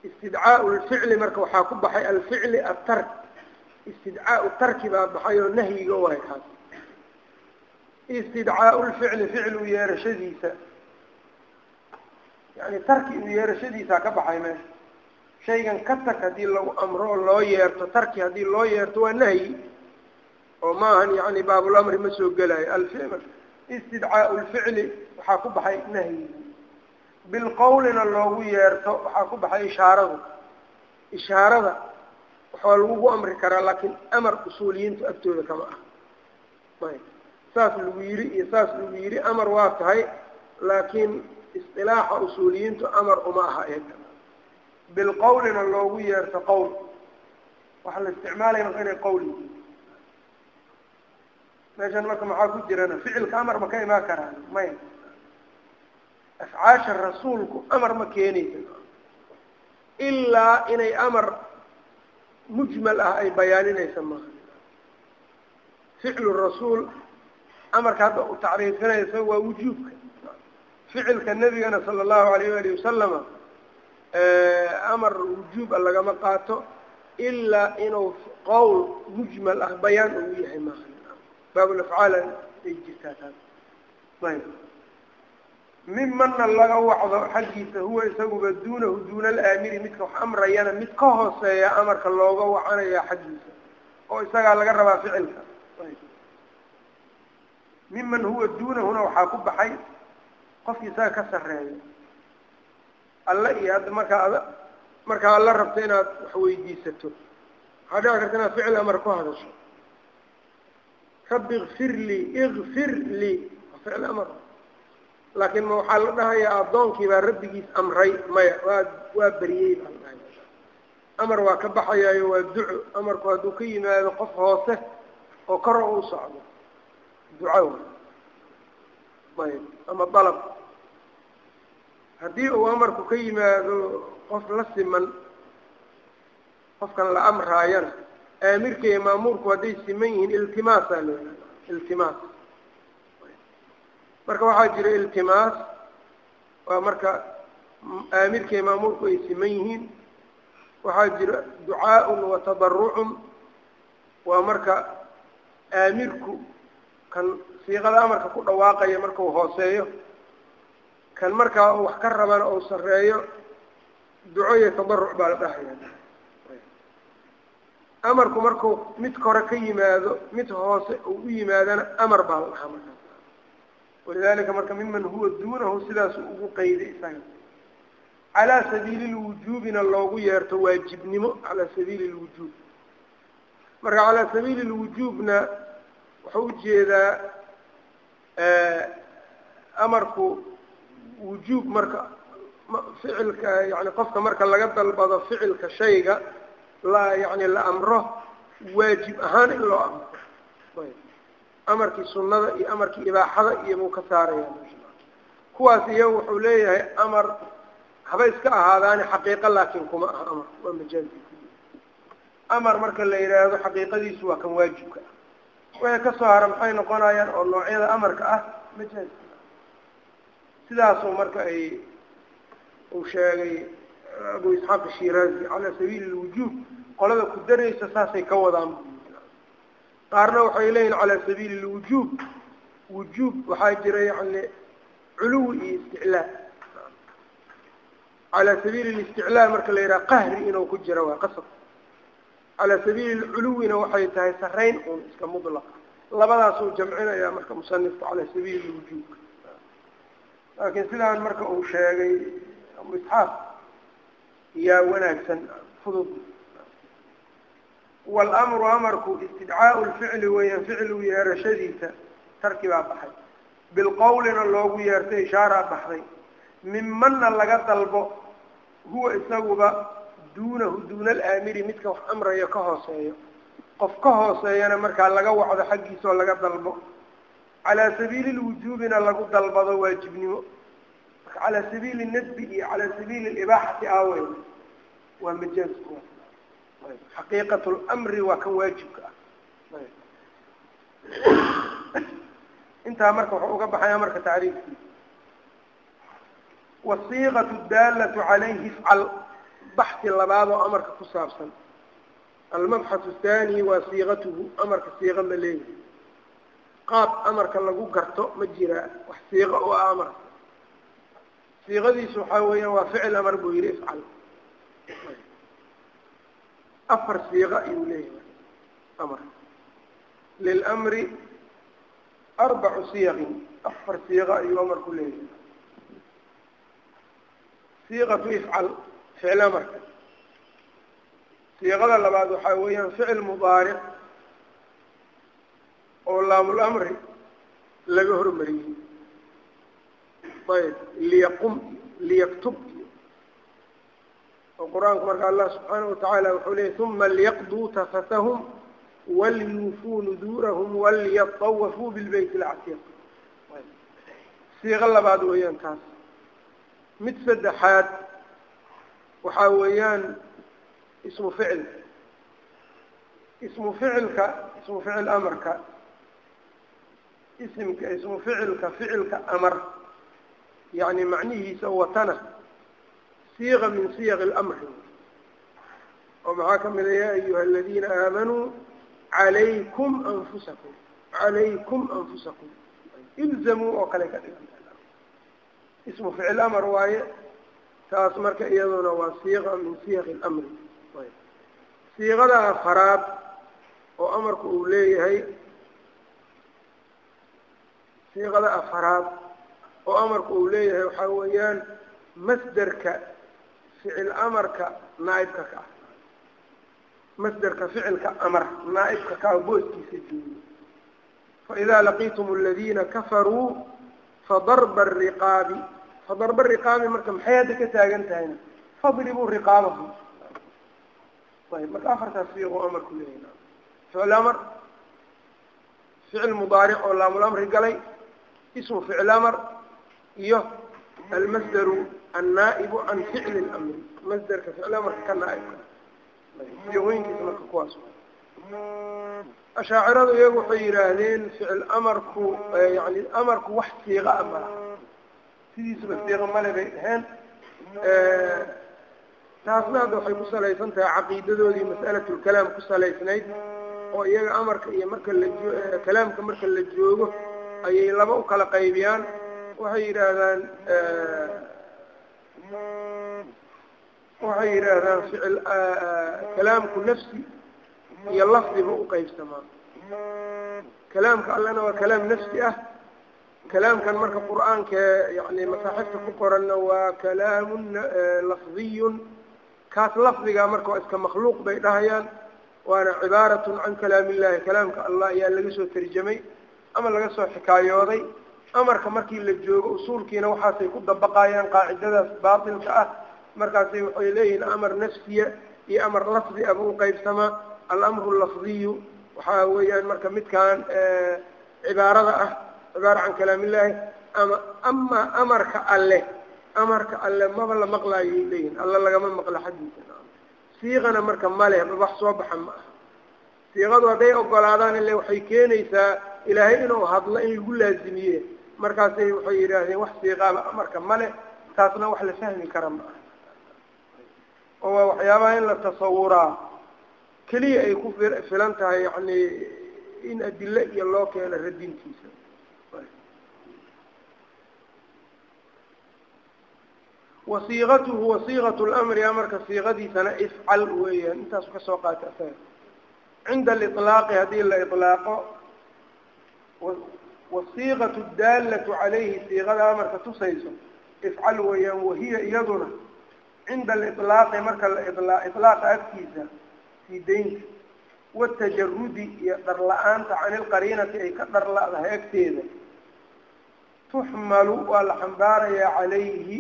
Istidcaau lficli marka waxaa ku baxay alficli atark istidcaau tarki baa baxay oo nahyiga waay kaas istidcaau lficli ficil yeerashadiisa. Yani tarki u yeerashadiisaa ka baxay meesha shaygan ka tag haddii lagu amro oo loo yeerto tarki haddii loo yeerto waa nahyi oo maahan yani baabulamri ma soo gelayo. Istidcaau lficli waxaa ku baxay nahyi bilqowlina loogu yeerto waxaa ku baxay ishaaradu. Ishaarada waxaa lagugu amri karaa laakiin amar usuuliyiintu agtooda kama ah saas lagu yidhi iyo saas lagu yidhi amar waa tahay laakiin isqilaaxa usuuliyiintu amar uma aha eega bilqowlina loogu yeerto qowl. Waxaa la isticmaalaya marka inay qowl yihiin. Meeshan marka maxaa ku jirana ficilka amar ma ka imaan karaan maya afcaasha rasuulku amar ma keenaysa. Ilaa inay amar mujmal ah ay bayaaninaysa maaha ficlu rasuul amarka hadda u tacriifinaysa waa wujuubka. Ficilka nebigana sala allahu alayh walihi wasalama amar wujuuba lagama qaato ilaa inuu qowl mujmal ah bayaan uu yahay maaha baabulafcaal ay jirtaa taas. Ayb mimana laga wacdo xaggiisa huwa isaguba duunahu duuna alaamiri midka wax amrayana mid ka hooseeya amarka looga wacanaya xaggiisa oo isagaa laga rabaa ficilka miman huwa duunahuna waxaa ku baxay qofki isaga ka sarreeya alla iyo hadda markaa ad markaa alla rabto inaad wax weydiisato. Waxaa dhici karta inaad ficil amar ku hadasho. Rabbi ikfir lii ikfir lii ficil amar. Laakiin ma waxaa la dhahayaa addoonkii baa rabbigiis amray maya waa waa beriyey baa la amar waa ka baxayaayo waa duco amarku hadduu ka yimaado qof hoose oo kor oo u socdo duco ayb ama dalab. Haddii uu amarku ka yimaado qof la siman qofkan la amraayana aamirka iyo maamuurku hadday siman yihiin iltimaasaa la yihahda iltimaas. Marka waxaa jira iltimaas waa marka aamirka iyo maamuurku ay siman yihiin. Waxaa jira ducaaءun wa tadarucun waa marka aamirku kan siiqada amarka ku dhawaaqaya markau hooseeyo kan markaa uu wax ka rabana ou sareeyo duco iyo tadaruc baa la dhahaya amarku markuu mid kore ka yimaado mid hoose uu u yimaadana amar baa la dhahaa markaas walidalika marka miman huwa duunahu sidaasu ugu qayday isaga. Calaa sabiili lwujuubina loogu yeerto waajibnimo calaa sabiili lwujuub marka calaa sabiili lwujuubna wuxuu u jeedaa amarku wujuub marka ficilka yani qofka marka laga dalbado ficilka shayga la yani la amro waajib ahaan in loo amro. Amarkii sunnada iyo amarkii ibaaxada iyo buu ka saaraya kuwaas iyagu wuxuu leeyahay amar haba iska ahaadaani xaqiiqo laakin kuma aha amar. Waa majaazi amar marka la yidhaahdo xaqiiqadiisu waa kan waajibka ah wixii ka soo hara maxay noqonayaan oo noocyada amarka ah majaazi sidaasuu marka ay uu sheegay abu isxaaq shiraazi calaa sabiili lwujuub qolada ku daraysa saasay ka wadaan qaarna waxay leeyihiin calaa sabiili lwujuub wujuub waxaa jira yani culuwi iyo isticlaa calaa sabiili listiclaa marka la yidhaha qahri inuu ku jiro waa qasab calaa sabiili lculuwina waxay tahay sarayn un iska mudlaq labadaasuu jamcinaya marka musanifku calaa sabiili lwujuubka laakiin sidaan marka uu sheegay abu isxaaq yaa wanaagsan fudud. Walamru amarku istidcaau lficli weeyaan ficlu yeerashadiisa tarki baa baxay. Bilqowlina loogu yeertay ishaaraa baxday. Mimanna laga dalbo huwa isaguba duunahu duuna alaamiri midka wax amrayo ka hooseeyo. Qof ka hooseeyana markaa laga wacdo xaggiisa laga dalbo. Calaa sabiili lwujuubina lagu dalbado waajibnimo. Marka calaa sabiili nadbi iyo calaa sabiili libaaxati aaweyn waa majaaz kuwa xaqiiqat lmri waa kan waajibka ah. Intaa marka wuxuu uga baxaya marka tacriifkiisa wasiiqatu daalatu calayhi ifcal baxsi labaad oo amarka ku saabsan. Almabxath athani waa siiqatuhu amarka siiqa ma leeyahay. Qaab amarka lagu garto ma jiraa wax siiqo oo ah amarka. Siiqadiisu waxaa weeyaan waa ficil amar buu yihi ifcal. Afar siiqa ayuu leeyahay amar. Lilamri arbacu siyaqin afar siiqa ayuu amarku leeyahay. Siiqatu ifcal ficil amarka siiqada labaad waxaa weeyaan ficil mudaaric oo laamul amri laga hormariyey. Ayb liyaqum liyaktub oo qur'aanku marka allah subxaanahu watacaala wuxuu leeyay uma liyaqduu tafatahum walyuufuu nuduurahum walyatawafuu bilbayt alcatiiq siiqo labaad weeyaan taas mid saddexaad waxaa weeyaan ismu ficil. Ismu ficilka ismu ficil amarka. Isimka ismu ficilka ficilka amar. Yani macnihiisa watana. Siiqa min siyaqi اlamri oo maxaa ka mida ya ayuha aladiina aamanuu calaykum anfusakum. Calaykum anfusakum. Ilzamuu oo kale ka dhigan. Ismu ficil amar waaye taas marka iyaduna waa siiqa min siyaqi اlamri siiqada afaraad oo amarku uu leeyahay siiqada afaraad oo amarku uu leeyahay waxaa weeyaan masderka ficil amarka naaibka ka ah. Masderka ficilka amar naaibka ka ah booskiisa joogo faidaa laqiitum aladiina kafaruu fadarba ariqaabi fadarba riqaabi marka maxay hadda ka taagan tahayna? Fadribuu riqaabahum ayb marka afartaas siiqo amarku leeyahay. Ficil amar ficil mudaaric oo laamulamri galay ismu ficil amar iyo almasdaru annaa'ibu can ficli اlamri masderka ficil amarka ka naaibka siiqooyinkiisa marka kuwaas. Ashaaciradu iyagu waxay yidhaahdeen ficil amarku yani amarku wax siiqa a mala sidiisuba siiqa male bay dhaheen. Taasna hadda waxay ku salaysan tahay caqiidadoodii mas'alatlkalaam ku salaysnayd oo iyaga amarka iyo marka la joo kalaamka marka la joogo ayay laba u kala qaybiyaan. Waxay yidhaahdaan waxay yidhaahdaan ficil kalaamku nafsi iyo lafdiba uqaybsamaa kalaamka allana waa kalaam nafsi ah kalaamkan marka qur'aanka yani masaaxifta ku qoranna waa kalaamun lafdiyun kaas lafdiga marka waa iska makhluuq bay dhahayaan waana cibaaratun can kalaam illahi kalaamka allah ayaa laga soo tarjamay ama laga soo xikaayooday amarka markii la joogo usuulkiina waxaasay ku dabaqayaan qaacidadaas baatilka ah markaasay waxay leeyihiin amar nafsiya iyo amar lafdi aba uqaybsamaa alamru lafdiyu waxaa weeyaan marka midkan cibaarada ah cibaara can kalaam illahi ama ama amarka alle amarka alle maba la maqlaayay leeyihiin alle lagama maqlo xaggiisa siiqana marka male wax soo baxa ma aha. Siiqadu hadday ogolaadaan ile waxay keenaysaa ilaahay inuu hadlo in lagu laazimiye. Markaasay waxay yidhaahdeen wax siiqaaba amarka male taasna wax la fahmi kara ma aha. Oo waa waxyaabaha in la tasawuraa. Keliya ay ku filan tahay yani in adile iyo loo keeno radintiisa wasiiqatuhu wasiiqatu lmri amarka siiqadiisana ifcal weeyaan intaasu ka soo qaata asaga cinda aliطlaaqi haddii la ilaaqo wasiiqatu daallatu calayhi siiqada amarka tusayso ifcal weeyaan wahiya iyaduna cinda aliطlaaqi marka la ilaaqa agtiisa sii deynta watajarudi iyo dharla-aanta can ilqariinati ay ka dharladahay agteeda. Tuxmalu waa la xambaarayaa calayhi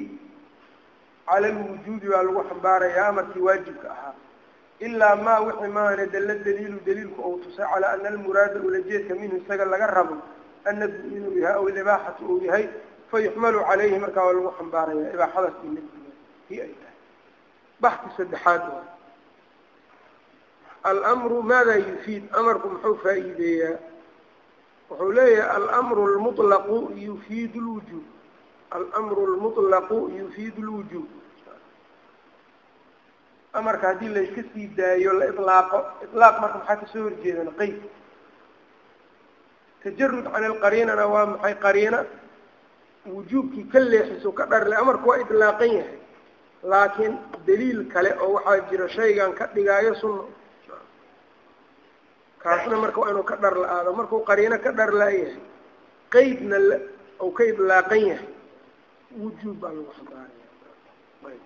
cala lwujuubi baa lagu xambaarayaa amarkii waajibka ahaa ilaa maa wixii maahane dalla daliilu daliilku ou tusay calaa ana almuraada ulajeedka minhu isaga laga rabo annadbu inuu yahay aw ilibaaxatu uu yahay fayuxmalu calayhi markaa waa lagu xambaaraya ibaaxadaas i nafsiga kii ay tahay baxki saddexaad waa almru maada yufiid amarku muxuu faa'iideeyaa wuxuu leeyahay almru lmuطlaqu yufiidu lwujuub almru lmuطlaqu yufiidu lwujuub amarka haddii layska sii daayo la ilaaqo ilaaq marka maxaa ka soo horjeedan qeyd tajarud can ilqariinana waa maxay qariina wujuubkii ka leexiso ka dharle amarku waa ilaaqan yahay laakiin daliil kale oo waxaa jira shaygan ka dhigaayo sunno kaasna marka waa inuu ka dhar la-aado markuu qariino ka dhar la-yahay qeydna ou ka idlaaqan yahay wujuub baa lagu xambaaraya.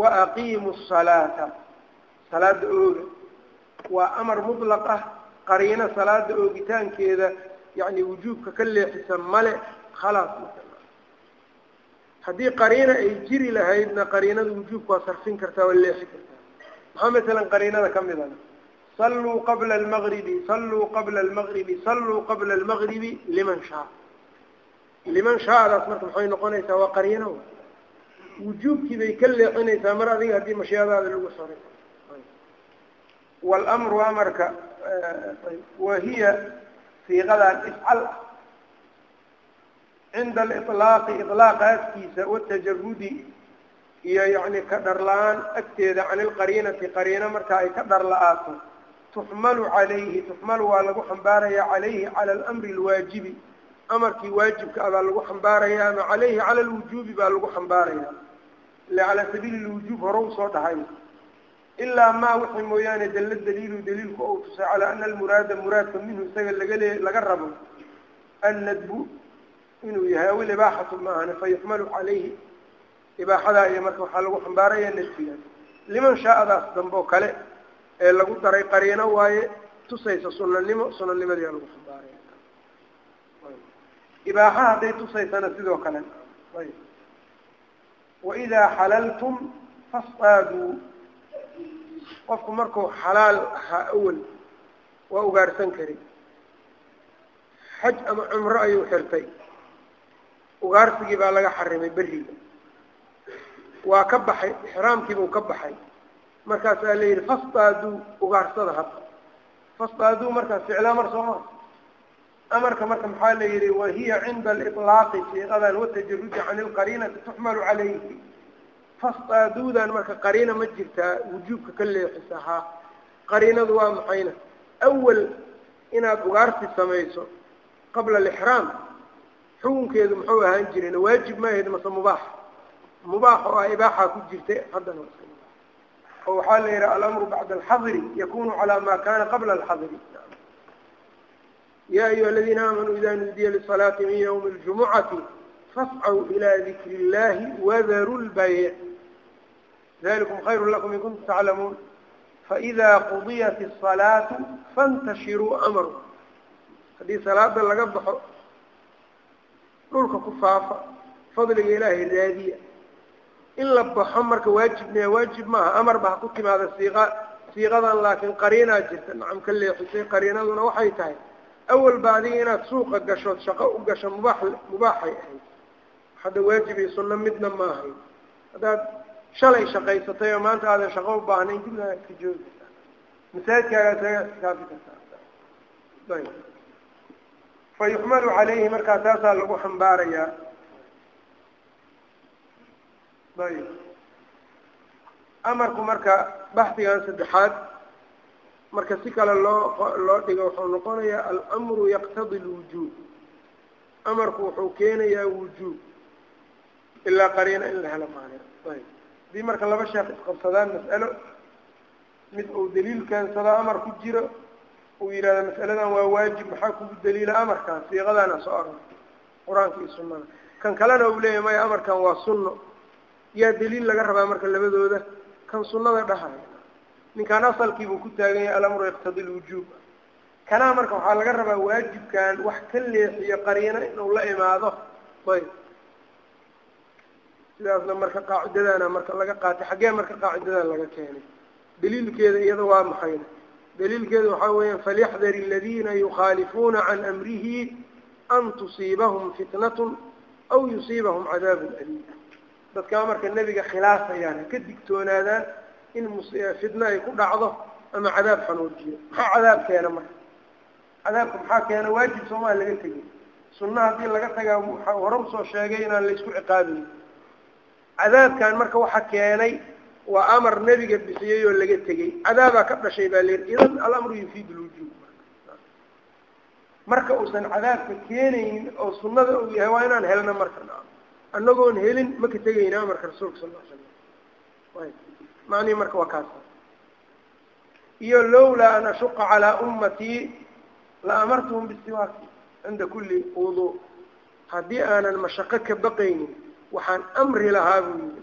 Wa aqiimu salaata salaada ooga. Waa amar mutlaq ah qariino salaada oogitaankeeda yani wujuubka ka leexisa male khalaas haddii qariina ay jiri lahaydna qariinada wujuubka waa sarfin kartaa waa leexi kartaa. Maxaa masalan qariinada ka mid a saluu qabla almagribi saluu qabla almagribi saluu qabla almagribi liman shaa liman shaadaas marka maxay noqonaysaa waa qariino wujuubkii bay ka leexinaysaa mar adiga haddii mashiadaada lagu xoray wاlmru amarka wahiya siiqadan ifcal ah cinda aliطlaaqi iطlaaqa agtiisa watajarudi iyo yani ka dhar la-aan agteeda can ilqariinati qariino marka ay ka dhar la-aato tuxmalu calayhi tuxmalu waa lagu xambaaraya calayhi cala alamri اlwaajibi amarkii waajibka ah baa lagu xambaaraya ama calayhi cala lwujuubi baa lagu xambaaraya. Ila calaa sabiili lwujuub hore u soo dhahay ilaa maa wixii mooyaane dalla daliilu daliilku ou tusay calaa ana almuraada muraadka minhu isaga laga le laga rabo annadbu inuu yahay aw ilibaaxatu maahane fayuxmalu calayhi ibaaxadaa iyo marka waxaa lagu xambaaraya nadbigaas liman shaa'adaas dambe oo kale ee lagu daray qariino waaye tusaysa sunanimo sunanimadii lagu xambaaraya ibaaxa hadday tusaysana sidoo kale. Ayb. Waidaa xalaltum fasdaaduu qofku markuu xalaal ahaa awel waa ugaarsan kari. Xaj ama cumro ayuu xirtay. Ugaarsigii baa laga xarimay beriga waa ka baxay ixraamkiibuu ka baxay. Markaasaa la yidhi fasdaaduu ugaarsada hadda fasdaaduu markaas ficlaa mar soo maa amarka marka maxaa la yihi wahiya cinda aliطlaaqi siiqadan watajarudi can ilqariinati tuxmalu calayhi. Fasdaaduudan marka qariina ma jirtaa wujuubka ka leexisa haa qariinadu waa maxayna? Awal inaad ugaarsi samayso qabla alixraam. Xukunkeedu muxuu ahaan jiren waajib ma ahayd mase mubaax. Mubaax oo ah ibaaxaa ku jirtay haddana oo waxaa la yidhaha alamru bacda alxadri yakunu calaa ma kana qabla alxadri ya ayuha aladiina aamanuu ida nuudiya lisalaati min ywmi اljumucati fascw ilaa dikri اllahi wadaru lbayc dalikum khayru lakum in kuntum taclamuun faإida qudiyat الsalaatu faاntashiruu amru haddii salaada laga baxo dhulka ku faafa fadliga ilaahay raadiya in la baxo marka waajibna waajib maaha amar ha ku timaada siiqa siiqadan laakiin qariinaa jirta nacam ka leexisay qariinaduna waxay tahay awal ba adiga inaad suuqa gashood shaqo u gasho mubaax mubaaxay ahayd hadda waajib iyo sunno midna ma ahayn haddaad shalay shaqaysatay oo maanta aadan shaqo u baahnayn gurigaa iska joogi kartaa masaajidkaagaa iskaafi kartaa fa yuxmalu calayhi markaa taasaa lagu xambaarayaa amarku marka baxdigan saddexaad marka si kale loo loo dhigo wuxuu noqonayaa almru yaqtadi lwujuub amarku wuxuu keenayaa wujuub. Ilaa qariina in la helo maanic ayb. Haddii marka laba sheekh isqabsadaan mas'alo mid uu daliil keensado amar ku jiro uu yidhahdo mas'aladan waa waajib maxaa kugu daliila amarkan siiqadaana soo aran qur'aanka iyo sunnada. Kan kalena uu leeyahy maya amarkan waa sunno. Yaa daliil laga rabaa marka labadooda? Kan sunnada dhahaya ninkaan asalkiibuu ku taagan yahay alamru yaqtadi lwujuub kanaa marka waxaa laga rabaa waajibkan wax ka leexiyo qariino inuu la imaado. Ayb sidaasna marka qaacidadana marka laga qaatay xaggee marka qaacidadan laga keenay. Daliilkeeda iyada waa maxayna daliilkeeda waxaa weeyaan falyaxdar aladiina yukhaalifuuna can amrihi an tusiibahum fitnatun aw yusiibahum cadaabun aliim. Dadkaa marka nebiga khilaafayaan ha ka digtoonaadaan in fitno ay ku dhacdo ama cadaab xanuujiyo. Maxaa cadaab keena marka? Cadaabka maxaa keena? Waajib soomaa laga tegay sunna haddii laga tagaa waxaa hore u soo sheegay inaan laysku ciqaabayn cadaabkan marka waxa keenay waa amar nebiga bixiyey oo laga tegey. Cadaabaa ka dhashay baa leer idan alamru yufiid lwujuub marka. Uusan cadaabka keenaynin oo sunnada uu yahay waa inaan helno marka. Annagoon helin ma tegayna amarka rasuulka sal l slam macnihi marka waa kaas? Iyo lowlaa an ashuqa calaa ummatii la amartuhum bisiwaaki cinda kulli wudu. Haddii aanan mashaqo ka baqaynin waxaan amri lahaa buu yii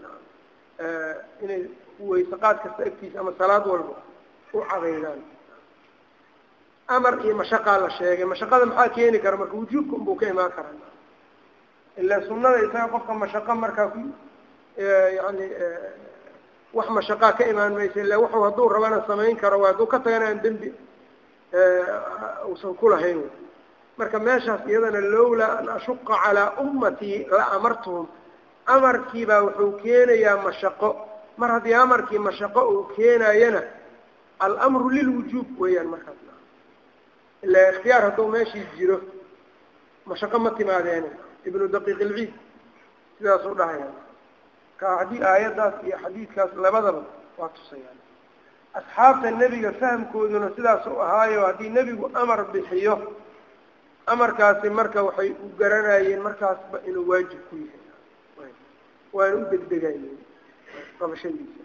inay wayseqaad kasta agtiisa ama salaad walba u cadaydaan amar iyo mashaqaa la sheegay. Mashaqada maxaa keeni kara? Marka wujuubka unbuu ka imaan karaa. Ilaa sunnada isaga qofka mashaqo markaa yani wax mashaqaa ka imaan maysa illa wuxuu hadduu rabana samayn karo hadduu ka tagana aan dembi uusan kulahayn marka meeshaas iyadana lowlaa an ashuqa calaa ummatii la amartuhum amarkiibaa wuxuu keenayaa mashaqo. Mar haddii amarkii mashaqo uu keenayana alamru lilwujuub weeyaan markaas. Ilaa ikhtiyaar hadduu meeshii jiro mashaqo ma timaadeena ibnu daqiiq ilciid sidaasuu dhahaya ka haddii aayaddaas iyo xadiidkaas labadaba waa tusayaan asxaabta nebiga fahamkooduna sidaas u ahaayo haddii nebigu amar bixiyo amarkaasi marka waxay u garanayeen markaasba inuu waajib ku yahay. Waana u degdegayeen qabashadiisa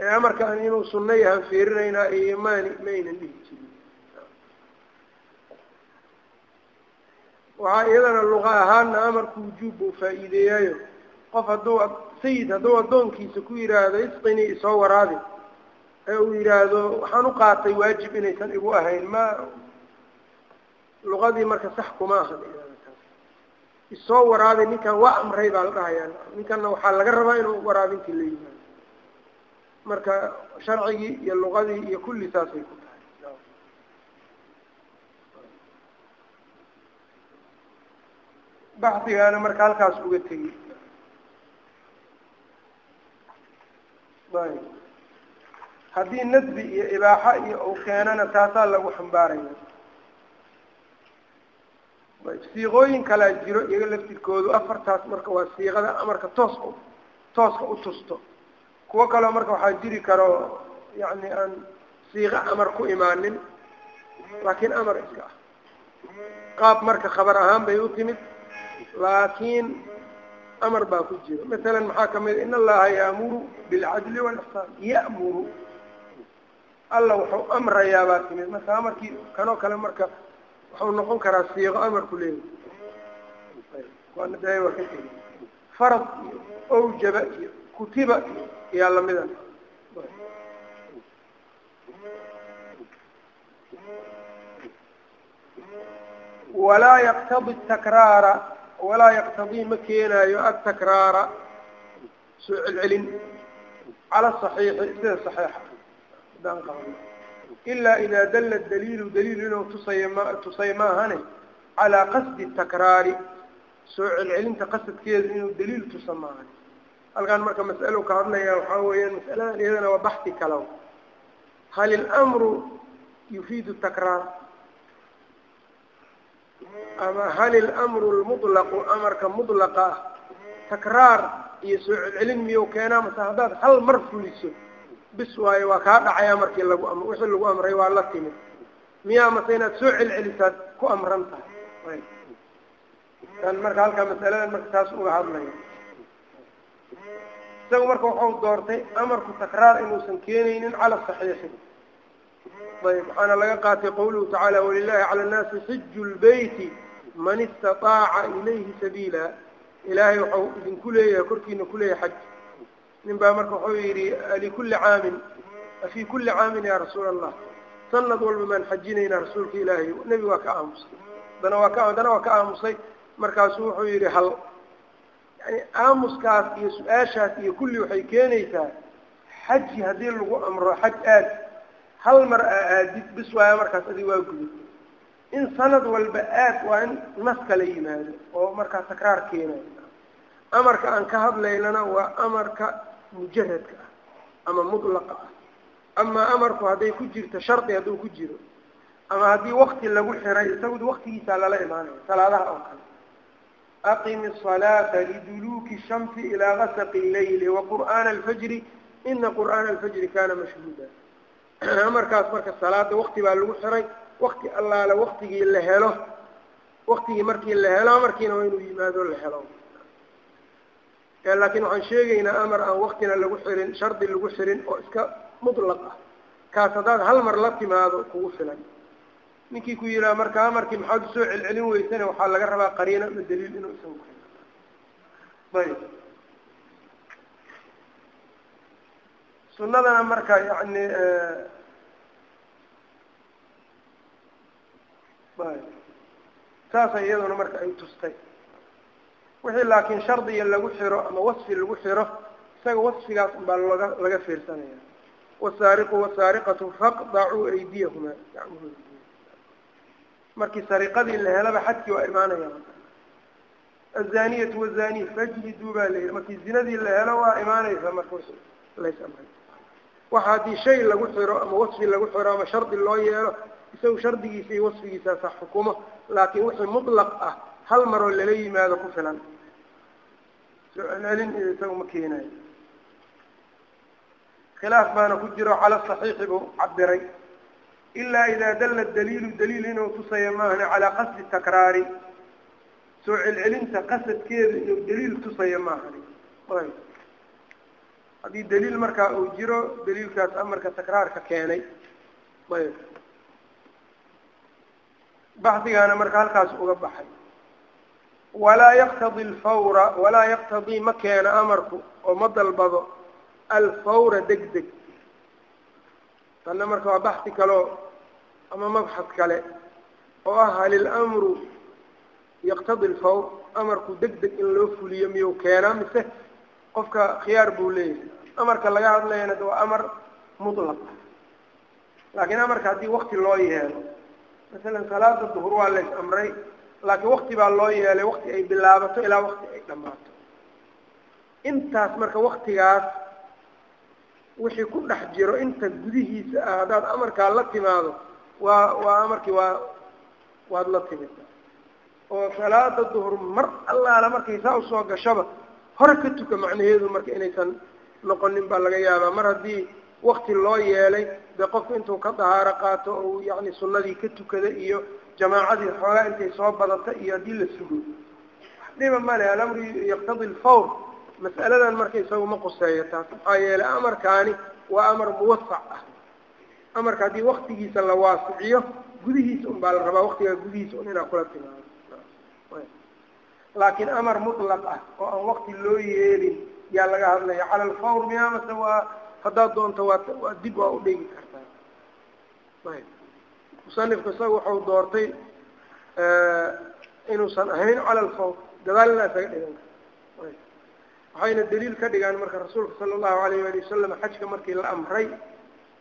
ee amarkaan inuu sunno yahan fiirinaynaa iyo mani maynan dhihi jirin waxaa iyadana luqa ahaana amarku wujuub buu faa-iideeyaayo qof hadduu sayid hadduu addoonkiisa ku yidhaahdo isqini isoo waraabi ee uu yidhaahdo waxaan u qaatay waajib inaysan igu ahayn ma luqadii marka sax kuma ahan isoo waraabi ninkan waa amray baa la dhahayaa. Ninkanna waxaa laga rabaa inuu waraabintii la yimaado marka sharcigii iyo luqadii iyo kulli saasay ku baxdigaana marka halkaas uga tegi. Ayb haddii nadbi iyo ibaaxa iyo uu keenana taasaa lagu xambaaraya. Ayb siiqooyin kalaa jiro iyaga laftirkoodu afartaas marka waa siiqada amarka tooska tooska u tusto. Kuwo kaleo marka waxaa jiri karo yacni aan siiqo amar ku imaanin laakiin amar iska ah. Qaab marka khabar ahaan bay u timid laakiin amar baa ku jiro masalan maxaa ka mid in allaha yaamuru bilcadli walixsaan ya'muru. Alla wuxuu amrayaa baa timid. Marka amarkii kanoo kale marka wuxuu noqon karaa siiqo amarku leeyahy ka farad iyo owjaba iyo kutiba iyo iyaa lamida walaa yaqtadi takraara walaa yaqtadii ma keenaayo atakraara soo celcelin cala saxiixi sida saxiixa. Haddaan qabano ilaa idaa dalla daliilu daliil inuu tusaya ma tusay maahane calaa qasdi takraari soo celcelinta qasadkeeda inuu daliil tusa maahane halkaan marka mas'alo ka hadlaya waxaa weeyaan mas'aladan iyadana waa baxi kala hal ilamru yufiidu takraar ama hal ilamru lmutlaqu amarka mutlaqa ah takraar iyo soo celcelin miyuu keenaa? Mase haddaad hal mar fuliso bis waayo waa kaa dhacay amarkii lagu am wixii lagu amray waa la timid. Miyaa mase inaad soo celcelisaad ku amran tahay? Kan marka halkaa masaladan marka taas uga hadlaya isagu marka waxau doortay amarku takraar inuusan keenaynin cala saxiixi ayb waxaana laga qaatay qawluhu tacaala walilahi cala nnaasi xiju lbeyti man istataaca ilayhi sabiila. Ilaahay waxau idinku leeyahay korkiina kuleeyahay xaj. Nin baa marka wuxuu yidhi likulli caamin afii kulli caamin ya rasuula allah sanad walba maan xajinaynaa rasuulka ilaahay nebi waa ka aamusay. Dana waa ka haddana waa ka aamusay. Markaasuu wuxuu yidhi hal. Yani aamuskaas iyo su'aashaas iyo kulli waxay keenaysaa xaji haddii lagu amro xaj aad hal mar aa aadid bis waaya markaas adig waa gudubtay in sanad walba aad waa in nas kala yimaado oo markaa takraar keenayo amarka aan ka hadlaynana waa amarka mujaradka ah ama mudlaqa ah. Amaa amarku hadday ku jirto shardi hadduu ku jiro ama haddii wakti lagu xiray isagu waqtigiisaa lala imaanaya salaadaha oo kale. Aqimi salaata liduluuki shamsi ilaa gasaqi leyli wa qur'aana alfajri ina qur'aana alfajri kaana mashhuuda. amarkaas marka salaada wakti baa lagu xiray wakti allaale waktigii la helo waktigii markii la helo amarkiina waa inuu yimaado la helo. Laakiin waxaan sheegaynaa amar aan waktina lagu xirin shardi lagu xirin oo iska mutlaq ah. Kaas haddaad hal mar la timaado kugu filan. Ninkii ku yidhaha marka amarkii maxaad u soo celcelin weysane waxaa laga rabaa qariina ama daliil inuu isagu keeno ayb sunadana marka yani saasay iyaduna marka ay tustay. Wixii laakiin shardiga lagu xiro ama wasfi lagu xiro isaga wasfigaas unbaa laga laga fiirsanaya wasaariqu wasaariqatu faqdacuu aydiyahuma. Gacmahooda markii sariqadii la helaba xadkii waa imaanaya azaniyatu wazaniy fajliduu baa la yihi markii zinadii la helo waa imaanaysa marka lays amray waxa haddii shay lagu xiro ama wasfi lagu xiro ama shardi loo yeelo isagu shardigiisa iyo wasfigiisaasa xukumo laakiin wixii mutlaq ah hal maroo lala yimaado ku filan. Soo celcelin iyo isagu ma keenayo khilaaf baana ku jiro cala saxiixi buu cabiray ilaa idaa dalla daliilu daliil inuu tusayo maahane calaa qasdi takraari. Soo celcelinta qasadkeeda inuu daliil tusayo maahane haddii daliil markaa uu jiro daliilkaas amarka takraarka keenay ayb. Baxdigaana marka halkaas uga baxay. Walaa yaqtadi alfawra walaa yaqtadii ma keeno amarku oo ma dalbado alfawra deg deg tanna marka waa baxdi kaleo ama mabxad kale oo ah hal ilamru yaqtadi alfawr amarku deg deg in loo fuliyo miyuu keenaa mise qofka khiyaar buu leeyahay. Amarka laga hadlayana waa amar mutlaq. Laakiin amarka haddii wakti loo yeelo masalan salaada duhur waa lays amray laakiin wakti baa loo yeelay wakti ay bilaabato ilaa wakti ay dhammaato. Intaas marka waktigaas wixii ku dhex jiro inta gudihiisa ah haddaad amarkaa la timaado waa waa amarkii waa waad la timid. Oo salaada duhur mar allaala markay saa u soo gashaba hore ka tuka macnaheedu marka inaysan noqonin baa laga yaabaa. Mar haddii wakti loo yeelay dee qofku intuu ka dahaaro qaato ou yacni sunnadii ka tukada iyo jamaacadii xoogaa intay soo badata iyo haddii la sugo dhiba male alamru yaqtadi alfawr mas'aladan marka isagu ma quseeyo. Taas maxaa yeelay amarkaani waa amar muwasac ah. Amarka haddii waktigiisa la waasiciyo gudihiisa un baa la rabaa waktigaa gudihiisa un inaa kula timaado laakiin amar mutlaq ah oo aan wakti loo yeelin yaa laga hadlaya. Cala alfawr mase waa haddaad doonto waa dib waa u dhigi kartaa. Ayb. Musanifku isaga wuxuu doortay inuusan ahayn cala alfawr. Gadaalina isaga dhigan ayb. Waxayna daliil ka dhigaan marka rasuulka sala allahu alayh wali wasalam xajka markii la amray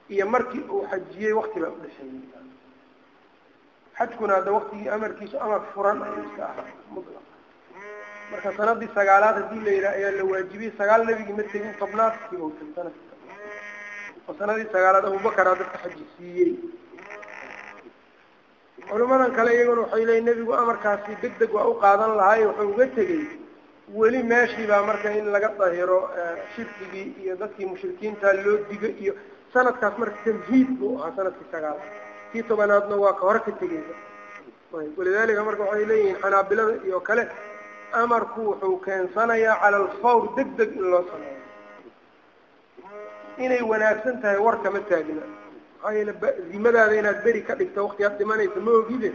iyo markii uu xajiyey wakti baa udhexeeyey xajkuna hadda waktigii amarkiisu amar furan ayuu iska ahaa mutlaq marka sanadii sagaalaad haddii la yidhaha ayaa la waajibiyey sagaal nebigii ma tegin tobnaadkii bau teg sanadki oo sanadii sagaalaad abubakaraa dadka xaji culimadan kale iyaguna waxay leeyiin nebigu amarkaasi deg deg waa u qaadan lahaay wuxuu uga tegey weli meeshii baa marka in laga dahiro shirkigii iyo dadkii mushrikiinta loo digo iyo sanadkaas marka tamhiid buu ahaa sannadkii sagaalaad kii tobanaadna waa ka hore ka tegeysa walidalika marka waxay leeyihiin xanaabilada iyo kale amarku wuxuu keensanayaa cala alfawr deg deg in loo sameeyo. Inay wanaagsan tahay war kama taagna maxaa yeele zimadaada inaad beri ka dhigto waktigaad dhimanaysa ma ogide?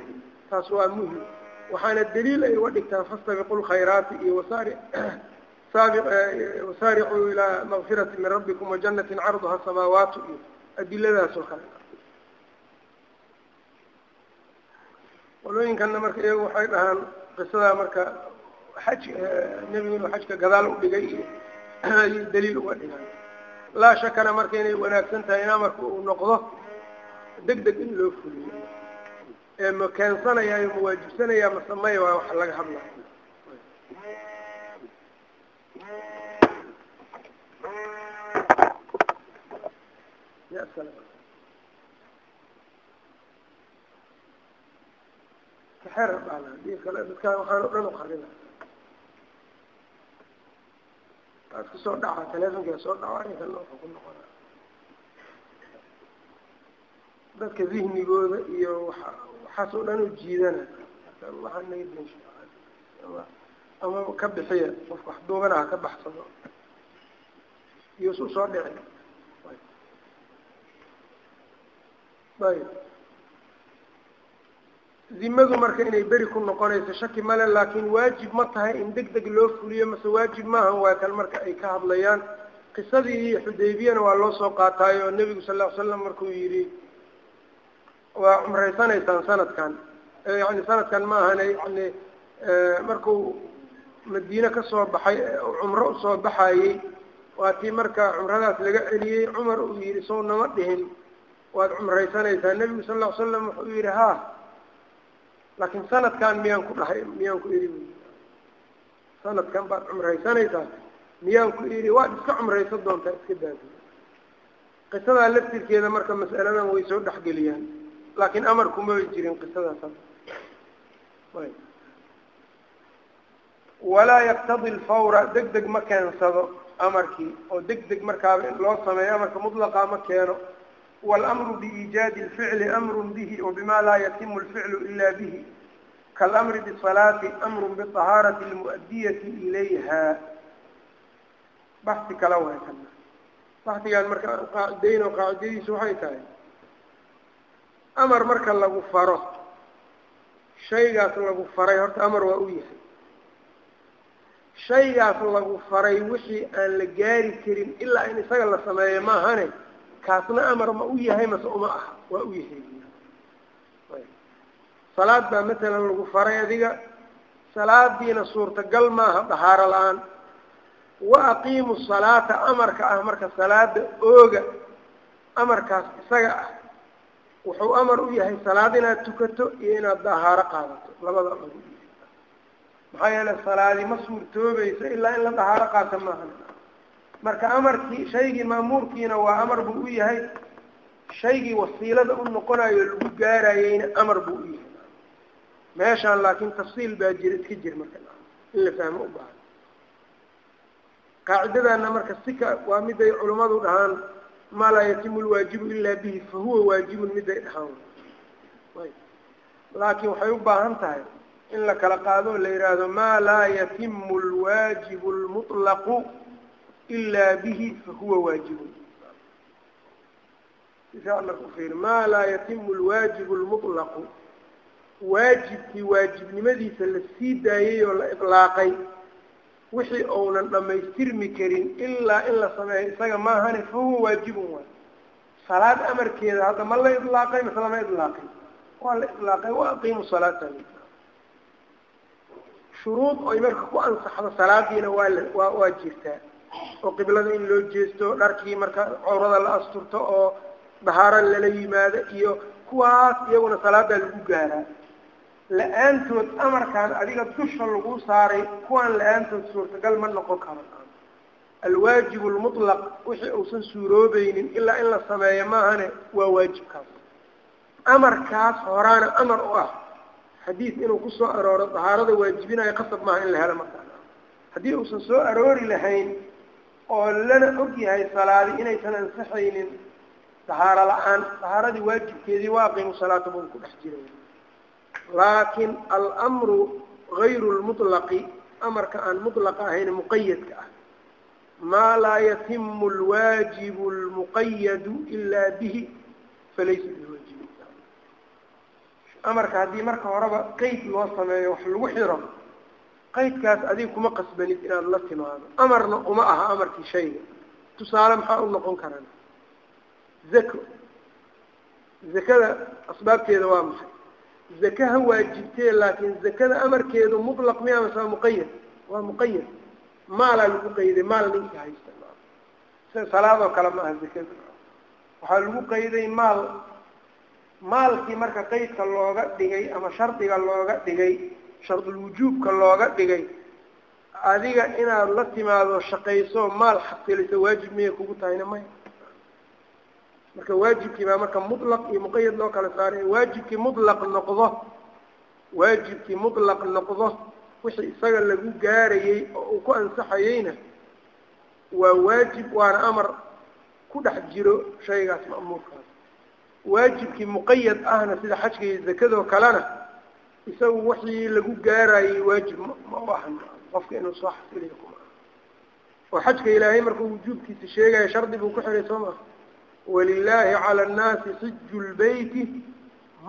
Taas waa muhiim. Waxaana daliil ay uga dhigtaan fastabiqu lkhayraati iyo wasaari saabi wasaaricuu ilaa makfirati min rabbikum wajanatin carduha samaawaatu iyo adiladaas oo kale. Qolooyinkana marka iyagu waxay dhahaan qisadaa marka xaj nebigu inuu xajka gadaal u dhigay ayay daliil uga dhigaan laa shakana marka inay wanaagsan tahay in amarka uu noqdo deg deg in loo fuliyo. Ee ma keensanaya ma waajibsanaya masamaya waa wax laga haddii kale dadkaan waxaan o dhan uqarina waad ku soo dhaca telefonkaa soo dhaco arrinkan wuxuu ku noqona dadka zihnigooda iyo waa waxaas oo dhan u jiidana waxaa naga densha ama ka bixiya qofka wax duubana ha ka baxsado iyo su soo dhici ayb zimadu marka inay beri ku noqonayso shaki male laakin waajib ma tahay in deg deg loo fuliyo mase waajib maahan waa kan marka ay ka hadlayaan. Qisadii xudaybiyana waa loo soo qaataayo oo nebigu sal ly slam markuu yidhi waa cumraysanaysaan sanadkan. Yani sanadkan ma ahane yani markuu madiine ka soo baxay cumro u soo baxayey waa tii marka cumradaas laga celiyey cumar uu yidhi sow nama dhihin waad cumraysanaysaa. Nebigu sal ll ly slam wuxuu yidhi ha laakiin sanadkan miyaan ku dhahay miyaan ku idhi sanadkan baad cumraysanaysaa. Miyaan ku idhi waad iska cumraysan doontaa iska daadi qisadaa laftirkeeda marka mas'aladan way soo dhexgeliyaan laakiin amarku ma way jirin qisadaas walaa yaqtadi alfawra deg deg ma keensado amarkii oo deg deg markaaba in loo sameeyo amarka mutlaqa ma keeno wاlأmru biiijaadi اlficli amru bihi wbima laa yatimu اlficlu ila bihi kaalamri bالصalaati amru bطahaarati اlmuؤdiyati ilayha baxsi kala way kana baxdigan marka qaacidayn oo qaacidadiisu waxay tahay amar marka lagu faro shaygaas lagu faray horta amar waa u yahay shaygaas lagu faray wixii aan la gaari karin ilaa in isaga la sameeyo maahane kaasna amar ma u yahay mase uma aha waa u yahay. Salaad baa matalan lagu faray adiga. Salaadiina suurtagal maaha dahaaro la'aan. Wa aqiimu salaata amarka ah marka salaada ooga amarkaas isaga ah. Wuxuu amar u yahay salaad inaad tukato iyo inaad dahaaro qaadato. Labada maxaa yeele salaadi ma suurtoobayso ilaa in la dahaaro qaato maaha marka amarkii shaygii maamuurkiina waa amar buu u yahay. Shaygii wasiilada u noqonayo lagu gaarayeyna amar buu u yahay. Meeshaan laakiin tafsiil baa jira iska jir marka. In la fahmo u baahan. Qaacidadana marka sika waa miday culummadu dhahaan maa laa yatimu lwaajibu ilaa bihi fa huwa waajibun miday dhahaan. Laakiin waxay u baahan tahay in la kala qaado o la yidhaahdo maa laa yatimu lwaajibu lmuطlaqu ilaa bihi fa huwa waajibun maa laa yatimu lwaajibu lmuطlaqu waajibkii waajibnimadiisa la sii daayey oo la ilaaqay wixii uunan dhamaystirmi karin ilaa in la sameeyo isaga maahane fa huwa waajibun waay salaad amarkeeda hadda ma la ilaaqay mase lama ilaaqay waa la ilaaqay wa aqiimu salaata shuruud oy marka ku ansaxdo salaadiina waa la waa waa jirtaa oo qiblada in loo jeesto dharkii marka cawrada la asturto oo dahaaro lala yimaado iyo kuwaas iyaguna salaadaa lagu gaaraa. La'aantood amarkaan adiga dusha lagu saaray kuwaan la'aantood suurtagal ma noqon karo alwaajibu lmutlaq wixii uusan suuroobaynin ilaa in la sameeyo maahane waa waajibkaas. Amarkaas horaana amar u ah. Xadiid inuu ku soo arooro dahaarada waajibinayo qasab maaha in la helo markaa haddii uusan soo aroori lahayn oo lana og yahay salaadi inaysan ansaxaynin dahaaro la'aan dahaaradii waajibkeedii waa aqiimu salaata buu ku dhex jiray. Laakin almru gayru lmuطlaqi amarka aan mutlaqa ahayn muqayadka ah. Maa laa yatimu lwaajibu lmuqayadu ilaa bihi falaysa biwaajibin. Amarka haddii marka horeba qeyd loo sameeyo wax lagu xiro qaydkaas adiga kuma qasbanid inaad la timaado. Amarna uma aha amarkii shayga. Tusaale maxaa u noqon karaan zako zakada asbaabteeda waa maxay? Zaka ha waajibtee laakiin zakada amarkeedu mutlaq miya mase waa muqayad waa muqayad maalaa lagu qayday maal ninka haysta sida salaadoo kale ma aha zakada waxaa lagu qayday maal. Maalkii marka qaydka looga dhigay ama shardiga looga dhigay shardulwujuubka looga dhigay. Adiga inaad la timaado shaqayso maal xasiliso waajib miyay kugu tahayna maya marka waajibkii baa marka mutlaq iyo muqayad loo kala saaray waajibkii mutlaq noqdo waajibkii mutlaq noqdo wixii isaga lagu gaarayey oo uu ku ansaxayeyna waa waajib waana amar ku dhex jiro shaygaas ma'muurkaas waajibkii muqayad ahna sida xajka iyo zakadoo kalena isagu wixii lagu gaarayey waajib ma u ahan qofka inuu soo xasiliyo kuma. Oo xajka ilaahay markuu wujuubkiisa sheegaya shardi buu ku xiray soo maa walilahi cala annaasi xiju lbeyti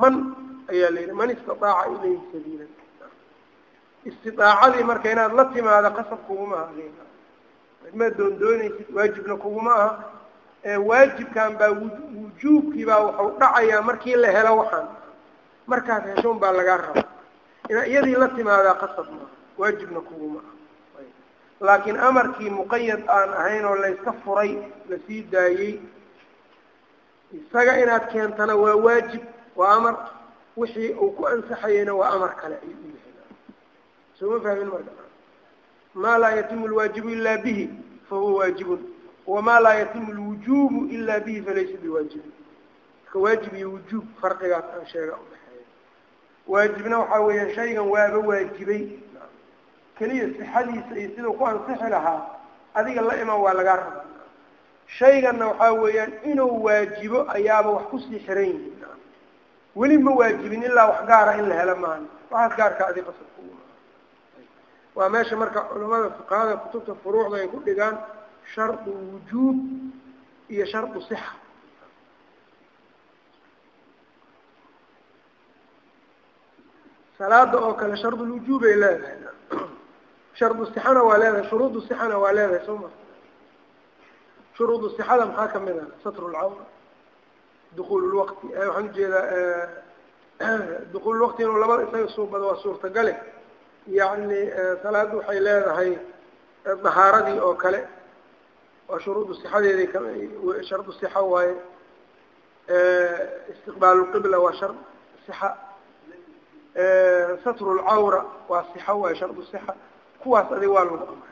man ayaa la yidhi man istataaca ilayhi sabiila istiaacadii marka inaad la timaado qasab kuguma aha ma doondoonaysid waajibna kuguma aha. Waajibkan baa wujuubkii baa wuxuu dhacayaa markii la helo waxaan markaas heshoon baa lagaa raba. Iyadii la timaadaa qasab maaha waajibna kuguma aha. Laakiin amarkii muqayad aan ahayn oo layska furay la sii daayey isaga inaad keentana waa waajib waa amar. Wixii uu ku ansaxayeyna waa amar kale ayuu u yahay. Soo ma fahmin marka? Maa laa yatimu lwaajibu ila bihi fahuwa waajibun. Wamaa laa yatimu lwujubu ila bihi falaysa biwaajibin. Marka waajib iyo wujuub farqigaas aan sheega waajibna waxaa weeyaan shaygan waaba waajibay. Keliya sixadiisa iyo sidau ku ansixi lahaa adiga la iman waa lagaa rabaa. Shayganna waxaa weeyaan inuu waajibo ayaaba wax ku sii xiran yihiin weli ma waajibin ilaa wax gaara in la helo maahan waxaas gaarka adi qasab kugu waa meesha marka culamada fuqahada kutubta furuucda ay ku dhigaan shardu wujuub iyo shardu sixa salaada oo kale shardulwujuubay leedahay. Shardu sixana waa leedahay shuruudu sixana waa leedahay soo ma shuruudu sixada maxaa ka mid ah? Satru lcawra dukuul lwaqti waxaan u jeedaa dukuul lwaqti inuu labada isaga suubado waa suurtagale. Yacni salaaddu waxay leedahay dahaaradii oo kale. Waa shuruudu sixadeedii shardu sixa waaye. Istiqbaalulqibla waa shard sixa satru lcawra waa sixa waaye shardu sixa. Kuwaas adig waa lagu amray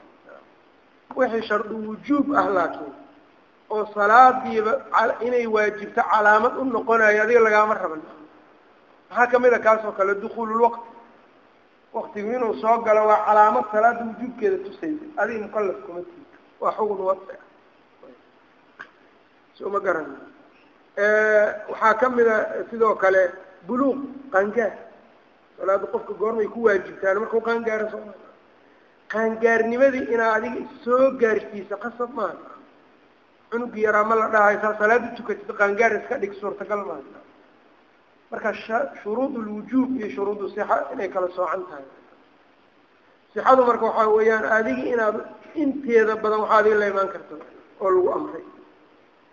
wixii shardu wujuub ah laakiin oo salaadiiba inay waajibto calaamad u noqonayo adiga lagaama raban maxaa ka mid a kaas oo kale dukuululwaqti waktigu inuu soo galo waa calaamad salaada wujuubkeeda tusaysa. Adiga mukalaf kuma tiito waa xugun wadi soo ma garan waxaa ka mid a sidoo kale buluuq qaangaar salaada qofka goormay ku waajibtaan markuu qaangaaro sooma qaangaarnimadii inaa adiga soo gaarsiisa qasab maaha cunugii yaraa ma la dhahayo saa salaada tukatid qaangaar iska dhig suurtagal maaha marka shuruud lwujuub iyo shuruudu sixa inay kala soocan tahay. Sixadu marka waxaa weeyaan adigi inaad inteeda badan waxaa adiga la imaan karta oo lagu amray.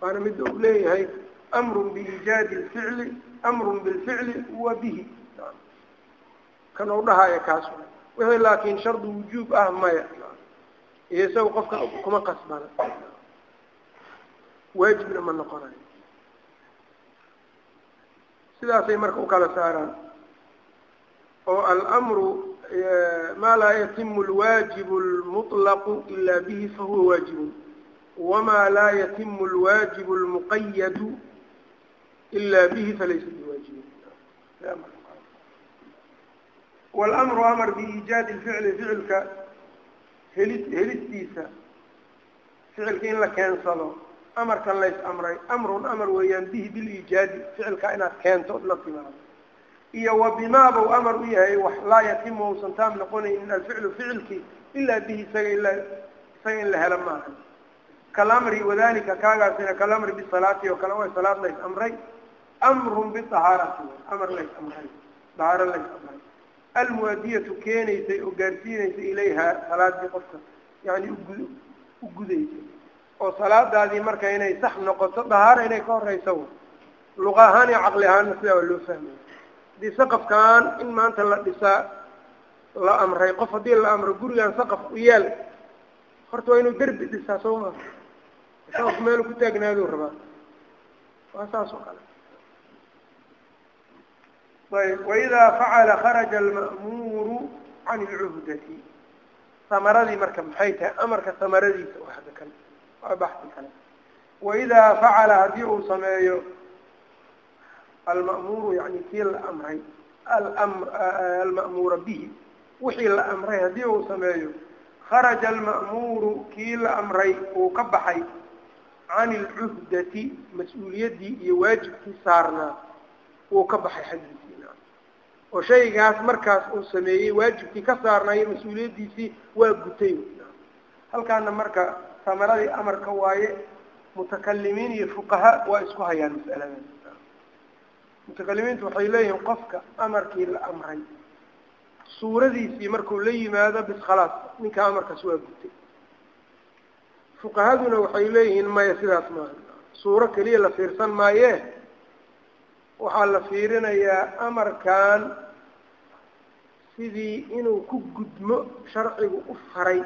Waana midda uu leeyahay amrun biiijaadi lficli amrun bilficli wa bihi kan u dhahaya kaas wixii laakiin shardu wujuub ah maya. Iyo isaga qofka kuma qasbana. Waajibna ma noqonayo sidaasay marka u kala saaraan. Oo almru ma laa yatimu lwaajibu lmuطlaqu ila bihi fahuwa waajibun. Wama laa yatimu lwaajibu lmuqayadu ila bihi falaysa biwaajibin wاlmru amar biiijaadi lficli ficilka heli helistiisa ficilka in la keensado amarkan lays amray amrun amar weeyaan bihi biliijaadi ficilka inaad keento la timaado iyo wa bimaabau amar u yahay wax laa yatimu usan taam noqonaynin alficlu ficilkii ilaa bihi isaga ilaa isaga in la helo maaha kalamri wadalika kaagaasina kalamri bisalaati oo kale way salaad lays amray amrun biahaarati amar lays amray dahaaro lays amray almuadiyatu keenaysay oo gaarsiinaysay ilayha salaadii qofka yani ugud u gudaysay. oo salaadaadii marka inay sax noqoto dahaara inay ka horeysa luqa ahaan iyo caqli ahaanna sidaa waa loo fahmaya haddii saqafkan in maanta la dhisaa la amray qof haddii la amro gurigan saqaf u yeel horta waa inuu derbi dhisaa soo maa saqafku meelu ku taagnaaduu rabaa. Waa saas oo kale ayb waidaa facala kharaja alma'muuru can ilcuhdati samaradii marka maxay tahay amarka samaradiisa waxda kale waa baxsi kale waidaa facala haddii uu sameeyo alma'muuru yani kii la amray alma'muura bihi wixii la amray haddii uu sameeyo kharaja alma'muuru kii la amray uu ka baxay can ilcuhdati mas'uuliyaddii iyo waajibkii saarnaa wuu ka baxay xaggiisiina oo shaygaas markaas uu sameeyey waajibkii ka saarnaayo mas'uuliyaddiisii waa gutay. Halkaana marka samaradii amarka waaye mutakalimiin iyo fuqaha waa isku hayaan mas'aladan mutakalimiintu waxay leeyihiin qofka amarkii la amray. Suuradiisii markuu la yimaado bis khalaas ninka amarkaas waa gutay. Fuqahaduna waxay leeyihiin maya sidaas maaha. Suuro keliya la fiirsan maaye waxaa la fiirinayaa amarkan sidii inuu ku gudmo sharcigu u faray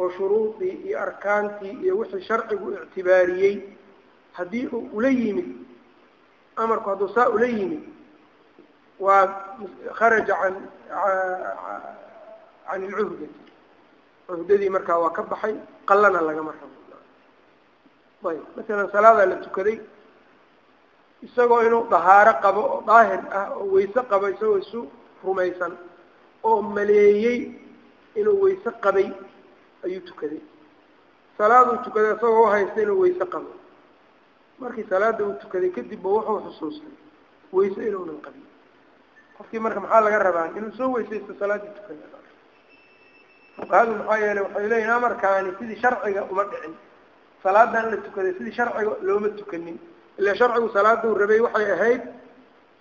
oo shuruudii iyo arkaantii iyo wixii sharcigu ictibaariyey. Haddii uu ula yimid amarku hadduu saa ula yimid waa kharaja can can ilcuhdati cuhdadii markaa waa ka baxay qallana lagama rabo. Ayb masalan salaadaa la tukaday isagoo inuu dahaaro qabo oo daahir ah oo wayse qabo isagoo isu rumaysan oo maleeyey inuu wayse qabay ayuu tukaday. Salaaduu tukaday isagoo uhaysta inuu wayse qabo. Markii salaada uu tukaday kadibba wuxuu xusuustay wayse inuunan qabin qofkii marka maxaa laga rabaa? Inuu soo weysaysto salaaddii tukada fuqahadu maxaa yeelay waxay leeyihiin amarkaani sidii sharciga uma dhicin. Salaadan la tukaday sidii sharciga looma tukanin ila sharcigu salaaduu rabay waxay ahayd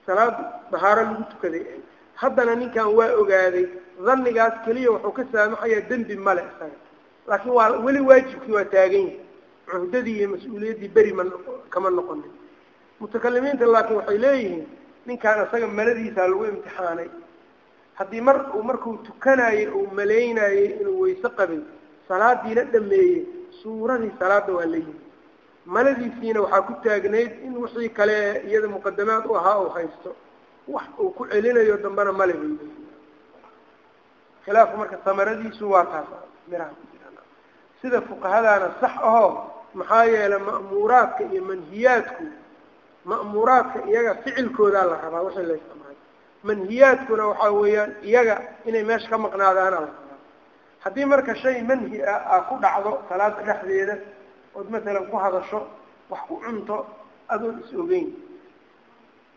salaad dahaaro lagu tukaday. Ahayd haddana ninkan waa ogaaday dhannigaas keliya wuxuu ka saamaxayaa dembi male isaga. Laakiin waa weli waajibkii waa taagan yahay. Cuhdadii iyo mas'uuliyaddii beri ma kama noqonin. Mutakalimiinta laakiin waxay leeyihiin ninkaan isaga maladiisaa lagu imtixaanay. Haddii mar uu markuu tukanayey uu malaynayey inuu wayse qabay salaadiina dhameeyey suuradii salaada waa la yimi maladiisiina waxaa ku taagnayd in wixii kale iyada muqadamaad u ahaa uu haysto. Wax uu ku celinayo dambena male leeyihiin khilaafku marka samaradiisu waa taas miraha ku sida fuqahadaana sax ahoo maxaa yeelay ma'muuraadka iyo manhiyaadku ma'muuraadka iyaga ficilkoodaa la rabaa wixii la isticmaalo. Manhiyaadkuna waxaa weeyaan iyaga inay meesha ka maqnaadaana la rabaa. Haddii marka shay manhi ah aa ku dhacdo salaada dhexdeeda ood masalan ku hadasho wax ku cunto adoon is ogeyn.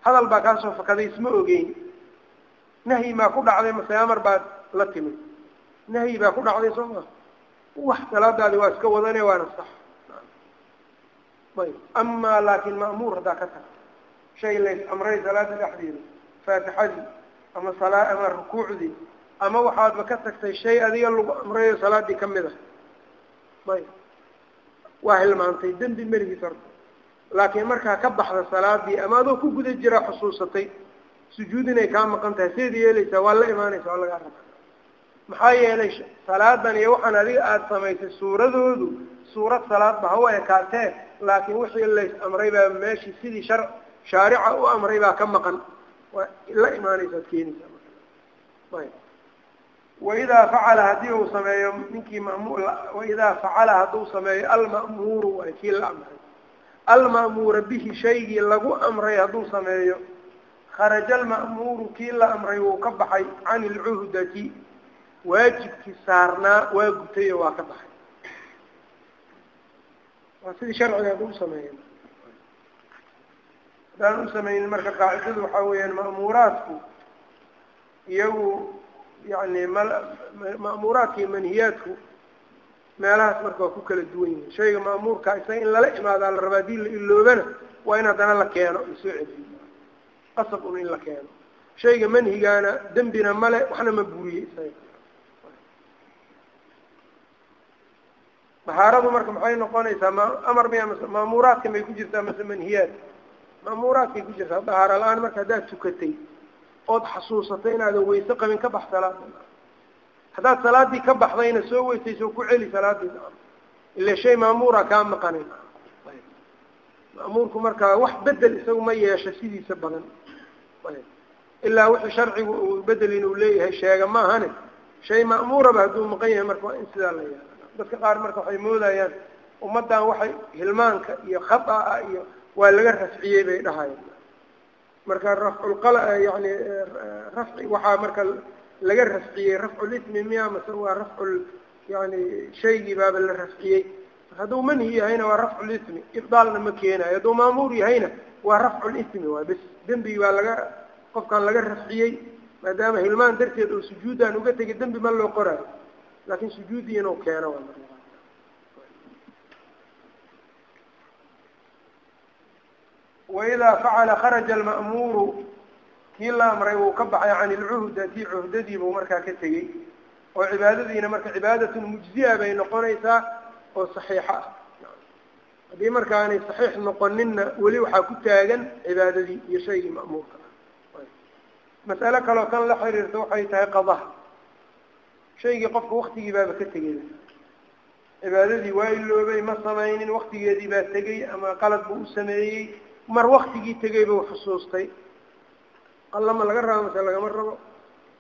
Hadal baa kaasoo fakaday isma ogeyn. Nahyi maa ku dhacday mase amar baad la timid. Nahyi baa ku dhacday soo maa wax salaadaadi waa iska wadane waana sax ayb amaa laakin ma'muur haddaa ka tagto shay lays amray salaada dhexdeeda faatixadii ama salaa ama rukuucdii ama waxaadba ka tagtay shay adiga lagu amrayo salaadii ka mid ah. Ayb waa hilmaantay dembi meligiis horta laakiin markaa ka baxda salaadii ama adoo ku guda jira xusuusatay sujuud inay kaa maqan tahay seed yeelaysaa waa la imaanaysa waa lagaa raba maxaa yeelay salaadan iyo waxaan adiga aada samaysay suuradoodu suurad salaadba hawa ekaatee laakiin wixii lays amray baa meeshii sidii shar shaarica u amray baa ka maqan. Waa la imaanaysaad keenaysaa ayb waidaa facala haddii uu sameeyo ninkii waidaa facala hadduu sameeyo alma'muuru waay kii la amray alma'muura bihi shaygii lagu amray hadduu sameeyo kharaja alma'muuru kii la amray wuu ka baxay can ilcuhdati waajibkii saarnaa waa gutay oo waa ka baxay waa sidii sharciga hadduu usameeya haddaan usameynin marka qaacidadu waxaa weeyaan ma'muuraadku iyagu yani ma'muuraadka iyo manhiyaadku meelahaas marka waa ku kala duwan yihiin shayga ma'muurka isaga in lala imaadaa la rabaa haddii la iloobana waa in haddana la keeno la soo celiyo. Qasab un in la keeno. Shayga manhigaana dembina male waxna ma buriye isaga. Dahaaradu marka maxay noqonaysaa ma amar miya mase ma'muuraadka may ku jirtaa mase manhiyaad. Ma'muuraadkay ku jirtaa dahaaro la'aan marka haddaad tukatay ood xasuusatay inaadan wayse qabin ka bax salaada haddaad salaadii ka baxdayna soo weysayso ku celi salaadii ila shay ma'muura kaa maqanay ma'muurku marka wax bedel isagu ma yeesho sidiisa badan. Ilaa wixii sharcigu uu bedel inuu leeyahay sheega maahane shay ma'muuraba hadduu maqan yahay marka waa in sidaa la yaalla dadka qaar marka waxay moodayaan ummaddan waxay hilmaanka iyo khata-a iyo waa laga rafciyey bay dhahayaan marka rafculqal yani rafci waxaa marka laga rafciyey rafculismi miya mase waa rafcul yani shaygii baaba la rafciyey. Hadduu manhi yahayna waa rafculismi ibdaalna ma keenayo. Hadduu maamuur yahayna waa rafculismi waay bes dembigi baa laga qofkan laga rafciyey maadaama hilmaan darteed oo sujuuddaan uga tegay dembi ma loo qoraayo laakin sujuuddii inuu keeno waa waidaa facala kharaja alma'muuru kii la amray wuu ka baxay can ilcuhdati cuhdadii buu markaa ka tegey oo cibaadadiina marka cibaadatun mujziya bay noqonaysaa oo saxiixa ah haddii markaanay saxiix noqoninna weli waxaa ku taagan cibaadadii iyo shaygii ma'muurka mas'alo kaloo kan la xiriirta waxay tahay qadaha shaygii qofka waktigii baaba ka tegay cibaadadii waa iloobay ma samaynin waktigeedii baa tegey ama qalad buu u sameeyey mar waktigii tegay buu xusuustay. Qalla ma laga rabo mase lagama rabo.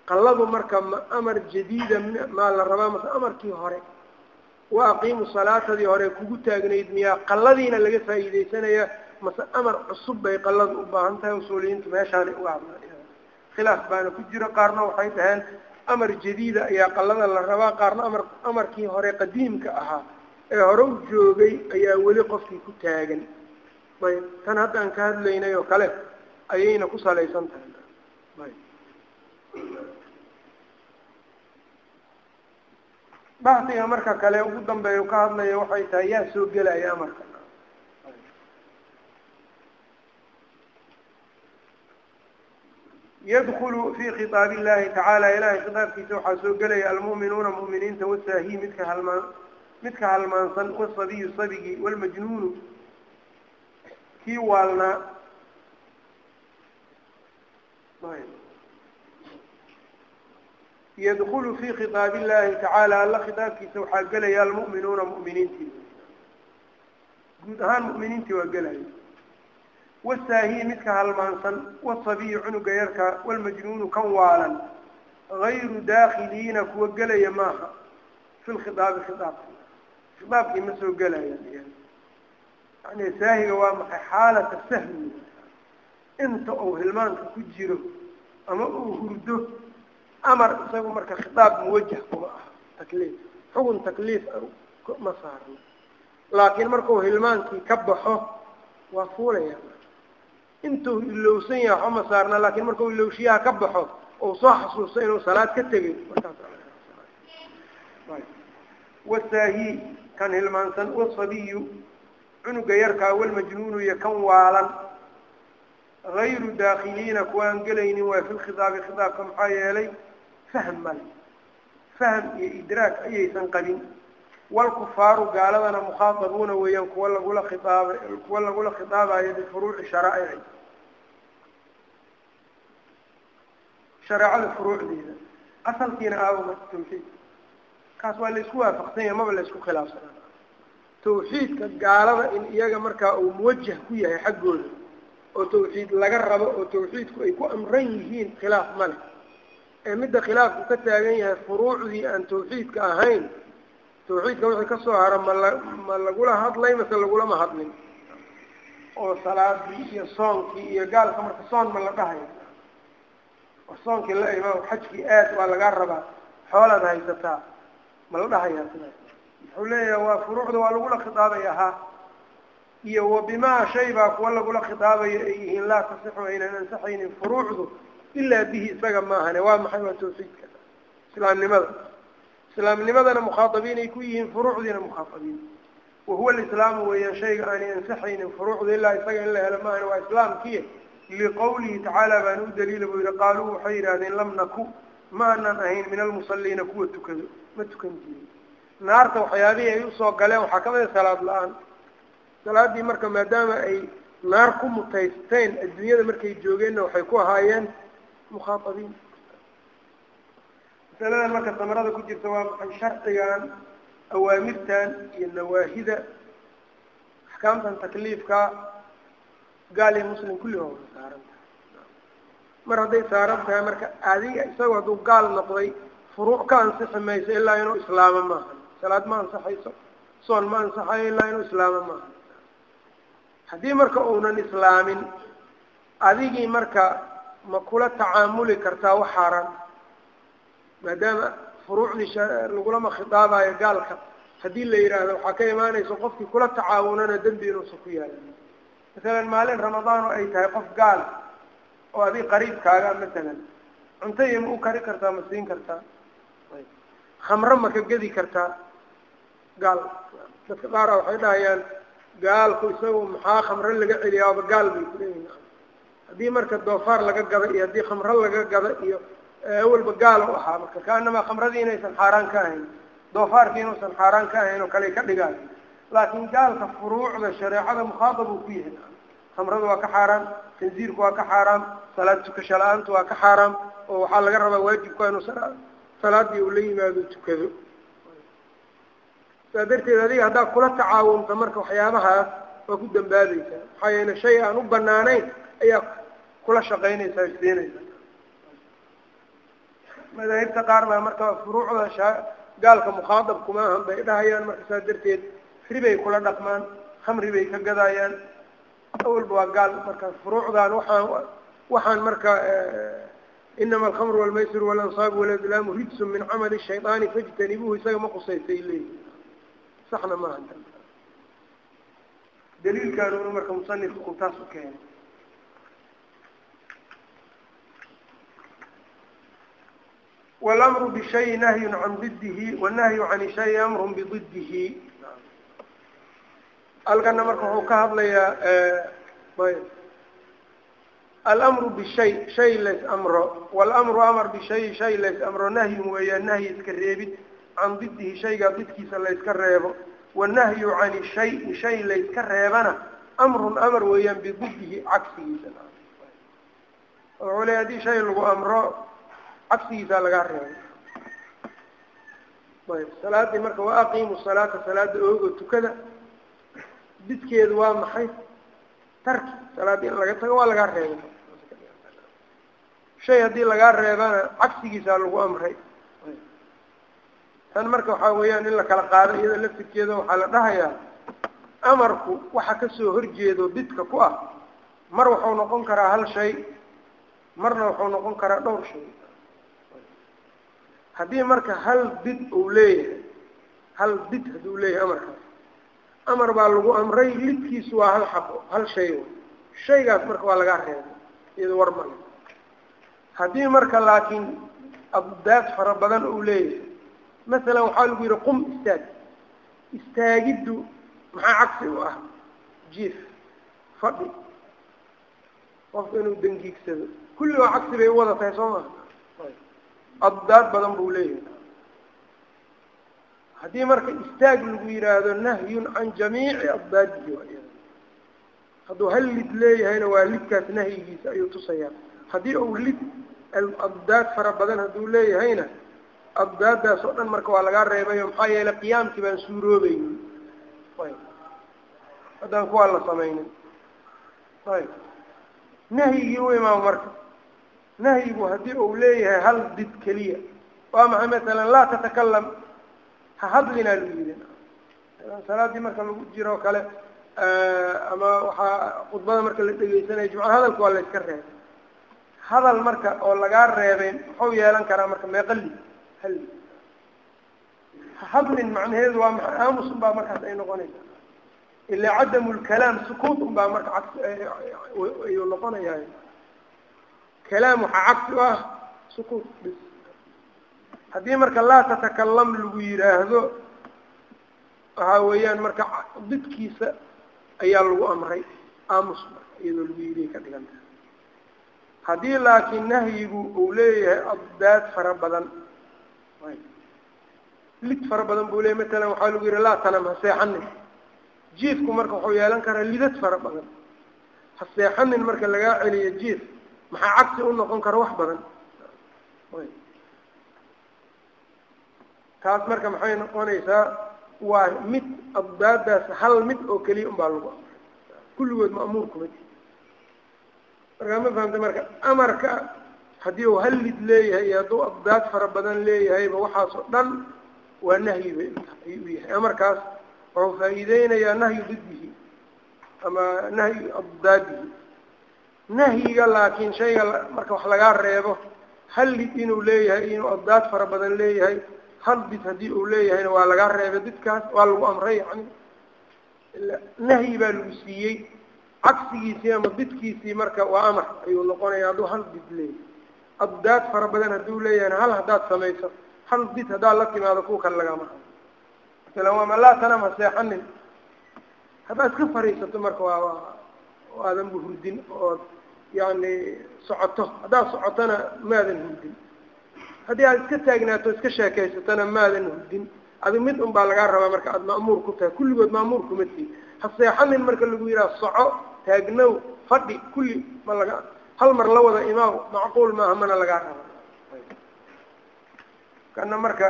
Qalladu marka ma amar jadiida maa la rabaa mase amarkii hore. Wa aqiimu salaatadii hore kugu taagnayd miyaa qalladiina laga faa'iidaysanaya mase amar cusub bay qalladu u baahan tahay usuuliyiintu meeshaanay uga hadla khilaaf baana ku jiro qaarna waxay dhaheen amar jadiida ayaa qallada la rabaa qaarna amar amarkii hore qadiimka ahaa ee hore u joogay ayaa weli qofkii ku taagan ayb tan hadda aan ka hadlaynay oo kale ayayna ku salaysan tahay. Ayb baxsiga marka kale ugu dambeeya ka hadlaya waxay tahay yaa soo gelaya amarka yadkulu fi khitaab illahi tacaala ilahay khitaabkiisa waxaa soo gelaya almu'minuuna mu'miniinta wasaahi midka halmaan midka halmaansan wasabiyu sabigii walmajnuunu kii waalnaa yadkulu fi khitaab illahi tacaala alla khitaabkiisa waxaa gelaya almu'minuuna mu'miniintii. Guud ahaan mu'miniintii waa gelaya wasaahiyi midka halmaansan wasabiyu cunuga yarka walmajnuunu kan waalan. Gayru daakiliina kuwa gelaya maaha. Fi lkhitaabi khitaabka khitaabkii ma soo gelaya yani saahiga waa maxay xaalata sahwi inta uu hilmaanka ku jiro ama uu hurdo amar isagu marka khitaab muwajah kuma ah takliif xugun takliif ma saarno. Laakiin markuu hilmaankii ka baxo waa fuulaya. Intuu ilowsan yahay waxba ma saarna laakiin markuu ilowshiyaha ka baxo ou soo xasuusto inuu salaad ka tegay. Markaas wasaahi kan hilmaansan wasabiyu cunuga yarkaa walmajnuunu iyo kan waalan. Gayru daakiliina kuwaan gelaynin waa fi lkhitaabi khitaabka maxaa yeelay? Fahm male fahm iyo idraak ayaysan qabin. Wlkufaaru gaaladana mukhaatabuuna weeyaan kuwa lagula khiaaba kuwa lagula khitaabayo bifuruuci sharaa'ici shareecada furuucdeeda. Asalkiina aawma tawxiid. Kaas waa laysku waafaqsan yahay maba laysku khilaafsanaa tawxiidka gaalada in iyaga markaa uu muwajah ku yahay xaggooda oo tawxiid laga rabo oo tawxiidku ay ku amran yihiin khilaaf male ee midda khilaafku ka taagan yahay furuucdii aan tawxiidka ahayn tawxiidka wixii ka soo hara mala ma lagula hadlay mase lagulama hadlin. Oo salaadii iyo soonkii iyo gaalka marka soon ma la dhahayo soonkii la imaam xajkii aad waa lagaa rabaa xoolaad haysataa ma la dhahayaa sidaas wuxuu leeyahay waa furuucda waa lagula khitaabaya ha. Iyo wa bimaa shay baa kuwa lagula khitaabayo ay yihiin laa tasixu aynan ansaxaynin furuucdu ilaa bihi isaga maahane waa maxay? Waa tawxiidka. Islaamnimada. Islaamnimadana mukhaatabiin ay ku yihiin furuucdiina mukhaatabiin wahuwa alislaamu weeyaan shayga aanay ansaxaynin furuucda ilaa isaga in la helo maahane waa islaamkiya. Liqawlihi tacaala baana u daliila buu yihi qaaluu waxay yidhahdeen lam naku ma anan ahayn min almusalliina kuwa tukado. Ma tukan jirin naarta waxyaabihii ay u soo galeen waxaa ka mid a salaad la'aan. Salaaddii marka maadaama ay naar ku mutaysteen adduunyada markay joogeenna waxay ku ahaayeen mukhaatabiin masaladan marka samarada ku jirta waa maxay sharcigan awaamirtan iyo nawaahida? Axkaamtan takliifka gaal iyo muslim kulli waa saaran mar hadday saaran tahay marka adiga isagoo hadduu gaal noqday furuuc ka ansixi mayso ilaa inuu islaamo maaha salaad ma ansaxayso soon ma ansaxayo ilaa inuu islaamo maaha haddii marka uunan islaamin adigii marka ma kula tacaamuli kartaa wax xaaraan. Maadaama furuucdii lagulama khitaabayo gaalka haddii la yidhaahdo waxaa ka imaanaysa qofkii kula tacaawunana dembi inuusan ku yaalin masalan maalin ramadaan oo ay tahay qof gaal oo adig qariibkaaga masalan cunto iyo ma u kari kartaa ma siin kartaa khamro ma ka gedi kartaa gaal. Dadka qaara waxay dhahayaan gaalku isagu maxaa khamro laga celiyaa aba gaal bay kuleeyihin haddii marka doofaar laga gada iyo haddii khamro laga gada iyo awalba gaal u ahaa marka kaanamaa khamradii inaysan xaaraan ka ahayn doofaarkii inuusan xaaraan ka ahayn oo kale ka dhigaayo laakiin gaalka furuucda shareecada mukhaatab ku yahay. Khamradu waa ka xaaraam tansiirku waa ka xaaraam salaad tukasho la'aantu waa ka xaaraam oo waxaa laga rabaa waajibka inuu salaadii uu la yimaado tukado. Saa darteed adiga haddaad kula tacaawunta marka waxyaabahaas waa ku dambaabaysaa maxaa yeele shay aan u banaanayn ayaa kula shaqaynaysaa isdeenaysa. Madaahibta qaar baa marka furuucda sha gaalka mukhaatab kuma ahan bay dhahayaan marka saa darteed. Ribay kula dhaqmaan khamri bay ka gadayaan awalba waa gaal marka furuucdan waxaan waxaan marka inama alkhamru walmaysiru walanصaabu waladlaamu rijsun min camali shayطaani fajtanibuuhu isaga ma qusaysay leeyihi saxna maaha daliilkaanuna marka musanifka uu taas u keenay walamru bishayi nahyun can didihi wanahyu can shayi amrun bididihi halkana marka wuxuu ka hadlayaa ayb alamru bishay shay lays amro. Walamru amar bishayi shay lays amro. Nahyun weeyaan nahyi iska reebid. Can didihi shaygaa didkiisa layska reebo. Wanahyu cani shayi shay layska reebana. Amrun amar weeyaan bididihi cagsigiisa. Wuxuu leey haddii shay lagu amro cagsigiisaa lagaa reebo. Ayb salaadii marka wa aqiimu salaata salaada oogo tukada. Didkeedu waa maxay? Tarki salaadii in laga tago waa lagaa reebay shay haddii lagaa reebana cagsigiisaa lagu amray. Tan marka waxaa weeyaan in la kala qaado iyada laftirkeeda waxaa la dhahayaa amarku waxa ka soo horjeedo didka ku ah. Mar wuxuu noqon karaa hal shay marna wuxuu noqon karaa dhowr shay. Haddii marka hal did uu leeyahay hal did hadduu leeyahay amarkaas amar baa lagu amray lidkiisu waa hal xaqo hal shay. Shaygaas marka waa lagaa reebay iyado war male haddii marka laakiin abdaad fara badan uu leeyahay masalan waxaa lagu yidhi qum istaag istaagiddu maxaa cagsi u ah? Jiif fadhi. Qofka inuu dangiigsado kulli waa cagsi bay u wada tahay soo maha abdaad badan buu leeyahay. Haddii marka istaag lagu yidhaahdo nahyun can jamiici abdaadihi hadduu hal lid leeyahayna waa lidkaas nahyigiisa ayuu tusayaa haddii uu lid abdaad fara badan hadduu leeyahayna abdaadaas oo dhan marka waa lagaa reebayo maxaa yeelay qiyaamkii baan suuroobaynin ayb. Haddaan kuwaa la samaynin. Ayb. Nahyigii u imaamo marka. Nahyigu haddii uu leeyahay hal did keliya waa maxay masalan laa tatakalam ha hadlinaa lagu yidhi. Salaadii marka lagu jiro kale ama waxaa khudbada marka la dhegeysanaya jumcada hadalka waa la yska reebay hadal marka oo lagaa reebay muxuu yeelan karaa marka meeqali hal. Hadlin macnaheedu waa maxay? Aamus baa markaas ay noqonaysaa ilaa cadamu lkalaam sukuut un baa marka cagsi ayuu noqonayaa kalaam waxaa cagsi u ah sukuut bis haddii marka laa tatakalam lagu yidhaahdo waxaa weeyaan marka didkiisa ayaa lagu amray aamus marka iyadoo lagu yidhi ka dhiganta haddii laakiin nahyigu uu leeyahay abdaad fara badan lid fara badan buu leeyahy matalan waxaa lagu yidhi laa tanam ha seexanin jiifku marka wuxuu yeelan karaa lidad fara badan. Ha seexanin marka lagaa celiyo jiif maxaa cagsi u noqon kara wax badan? Taas marka maxay noqonaysaa waa mid abdaadaas hal mid oo keliya un baa lagu amray kulligood ma'muur kuma ti markaa ma fahamta marka amarka haddii uu hal lid leeyahay iyo hadduu abdaad fara badan leeyahayba waxaas oo dhan waa nahyi bay ayuu yahay. Amarkaas wuxuu faa'iideynayaa nahyu didihi ama nahyu abdaadihi. Nahyiga laakiin shayga marka wax lagaa reebo hal lid inuu leeyahay inuu abdaad fara badan leeyahay hal did haddii uu leeyahayna waa lagaa reebay didkaas waa lagu amray yani nahyi baa lagu siiyey cagsigiisii ama didkiisii marka waa amar ayuu noqonaya hadduu hal did leeyahay. Abdaad fara badan hadduu leeyahayna hal haddaad samayso hal did haddaad la timaado kuwa kale lagama waama laa tanam ha seexanin. Haddaad iska fariisato marka waa waa aadan bu hurdin ood yani socoto. Haddaad socotona maadan hurdin. Haddii aad iska taagnaato iska sheekaysatona maadan hurdin. Adi mid un baa lagaa rabaa marka aada ma'muur ku tahay. Kulligood ma'muur kuma tii ha seexanin marka lagu yidhaha soco taagnow fadhi kulli ma laga hal mar la wada imaaw macquul maaha mana lagaa raba kana marka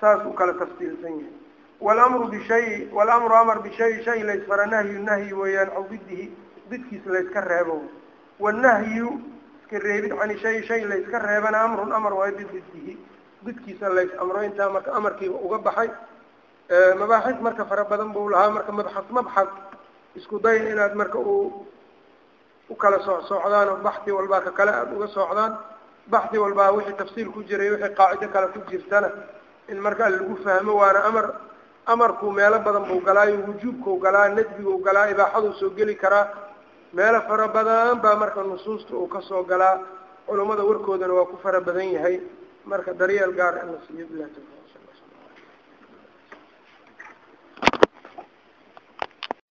saas u kala tafsiilsan yahay. Walamru bishay walamru amar bishay shay laysfara nahyu nahyi weeyaan can didihi didkiisa layska reebo wanahyu iska reebid cani shay shay layska reebana amrun amar waayo bididihi didkiisa lays amro intaa marka amarkiiba uga baxay mabaaxis marka fara badan buu lahaa marka mabxas mabxas isku day inaad marka u u kala sooc soocdaan oo baxdi walbaa ka kale aada uga soocdaan baxdi walbaa wixii tafsiil ku jiray wixii qaacido kale ku jirtana in markaa lagu fahmo waana amar amarku meelo badan buu galaayo wujuubkau galaa nadbigau galaa ibaaxaduu soo geli karaa. Meelo fara badan baa marka nusuusta uu ka soo galaa. Culummada warkoodana waa ku fara badan yahay. Marka daryeel gaar in la siiyo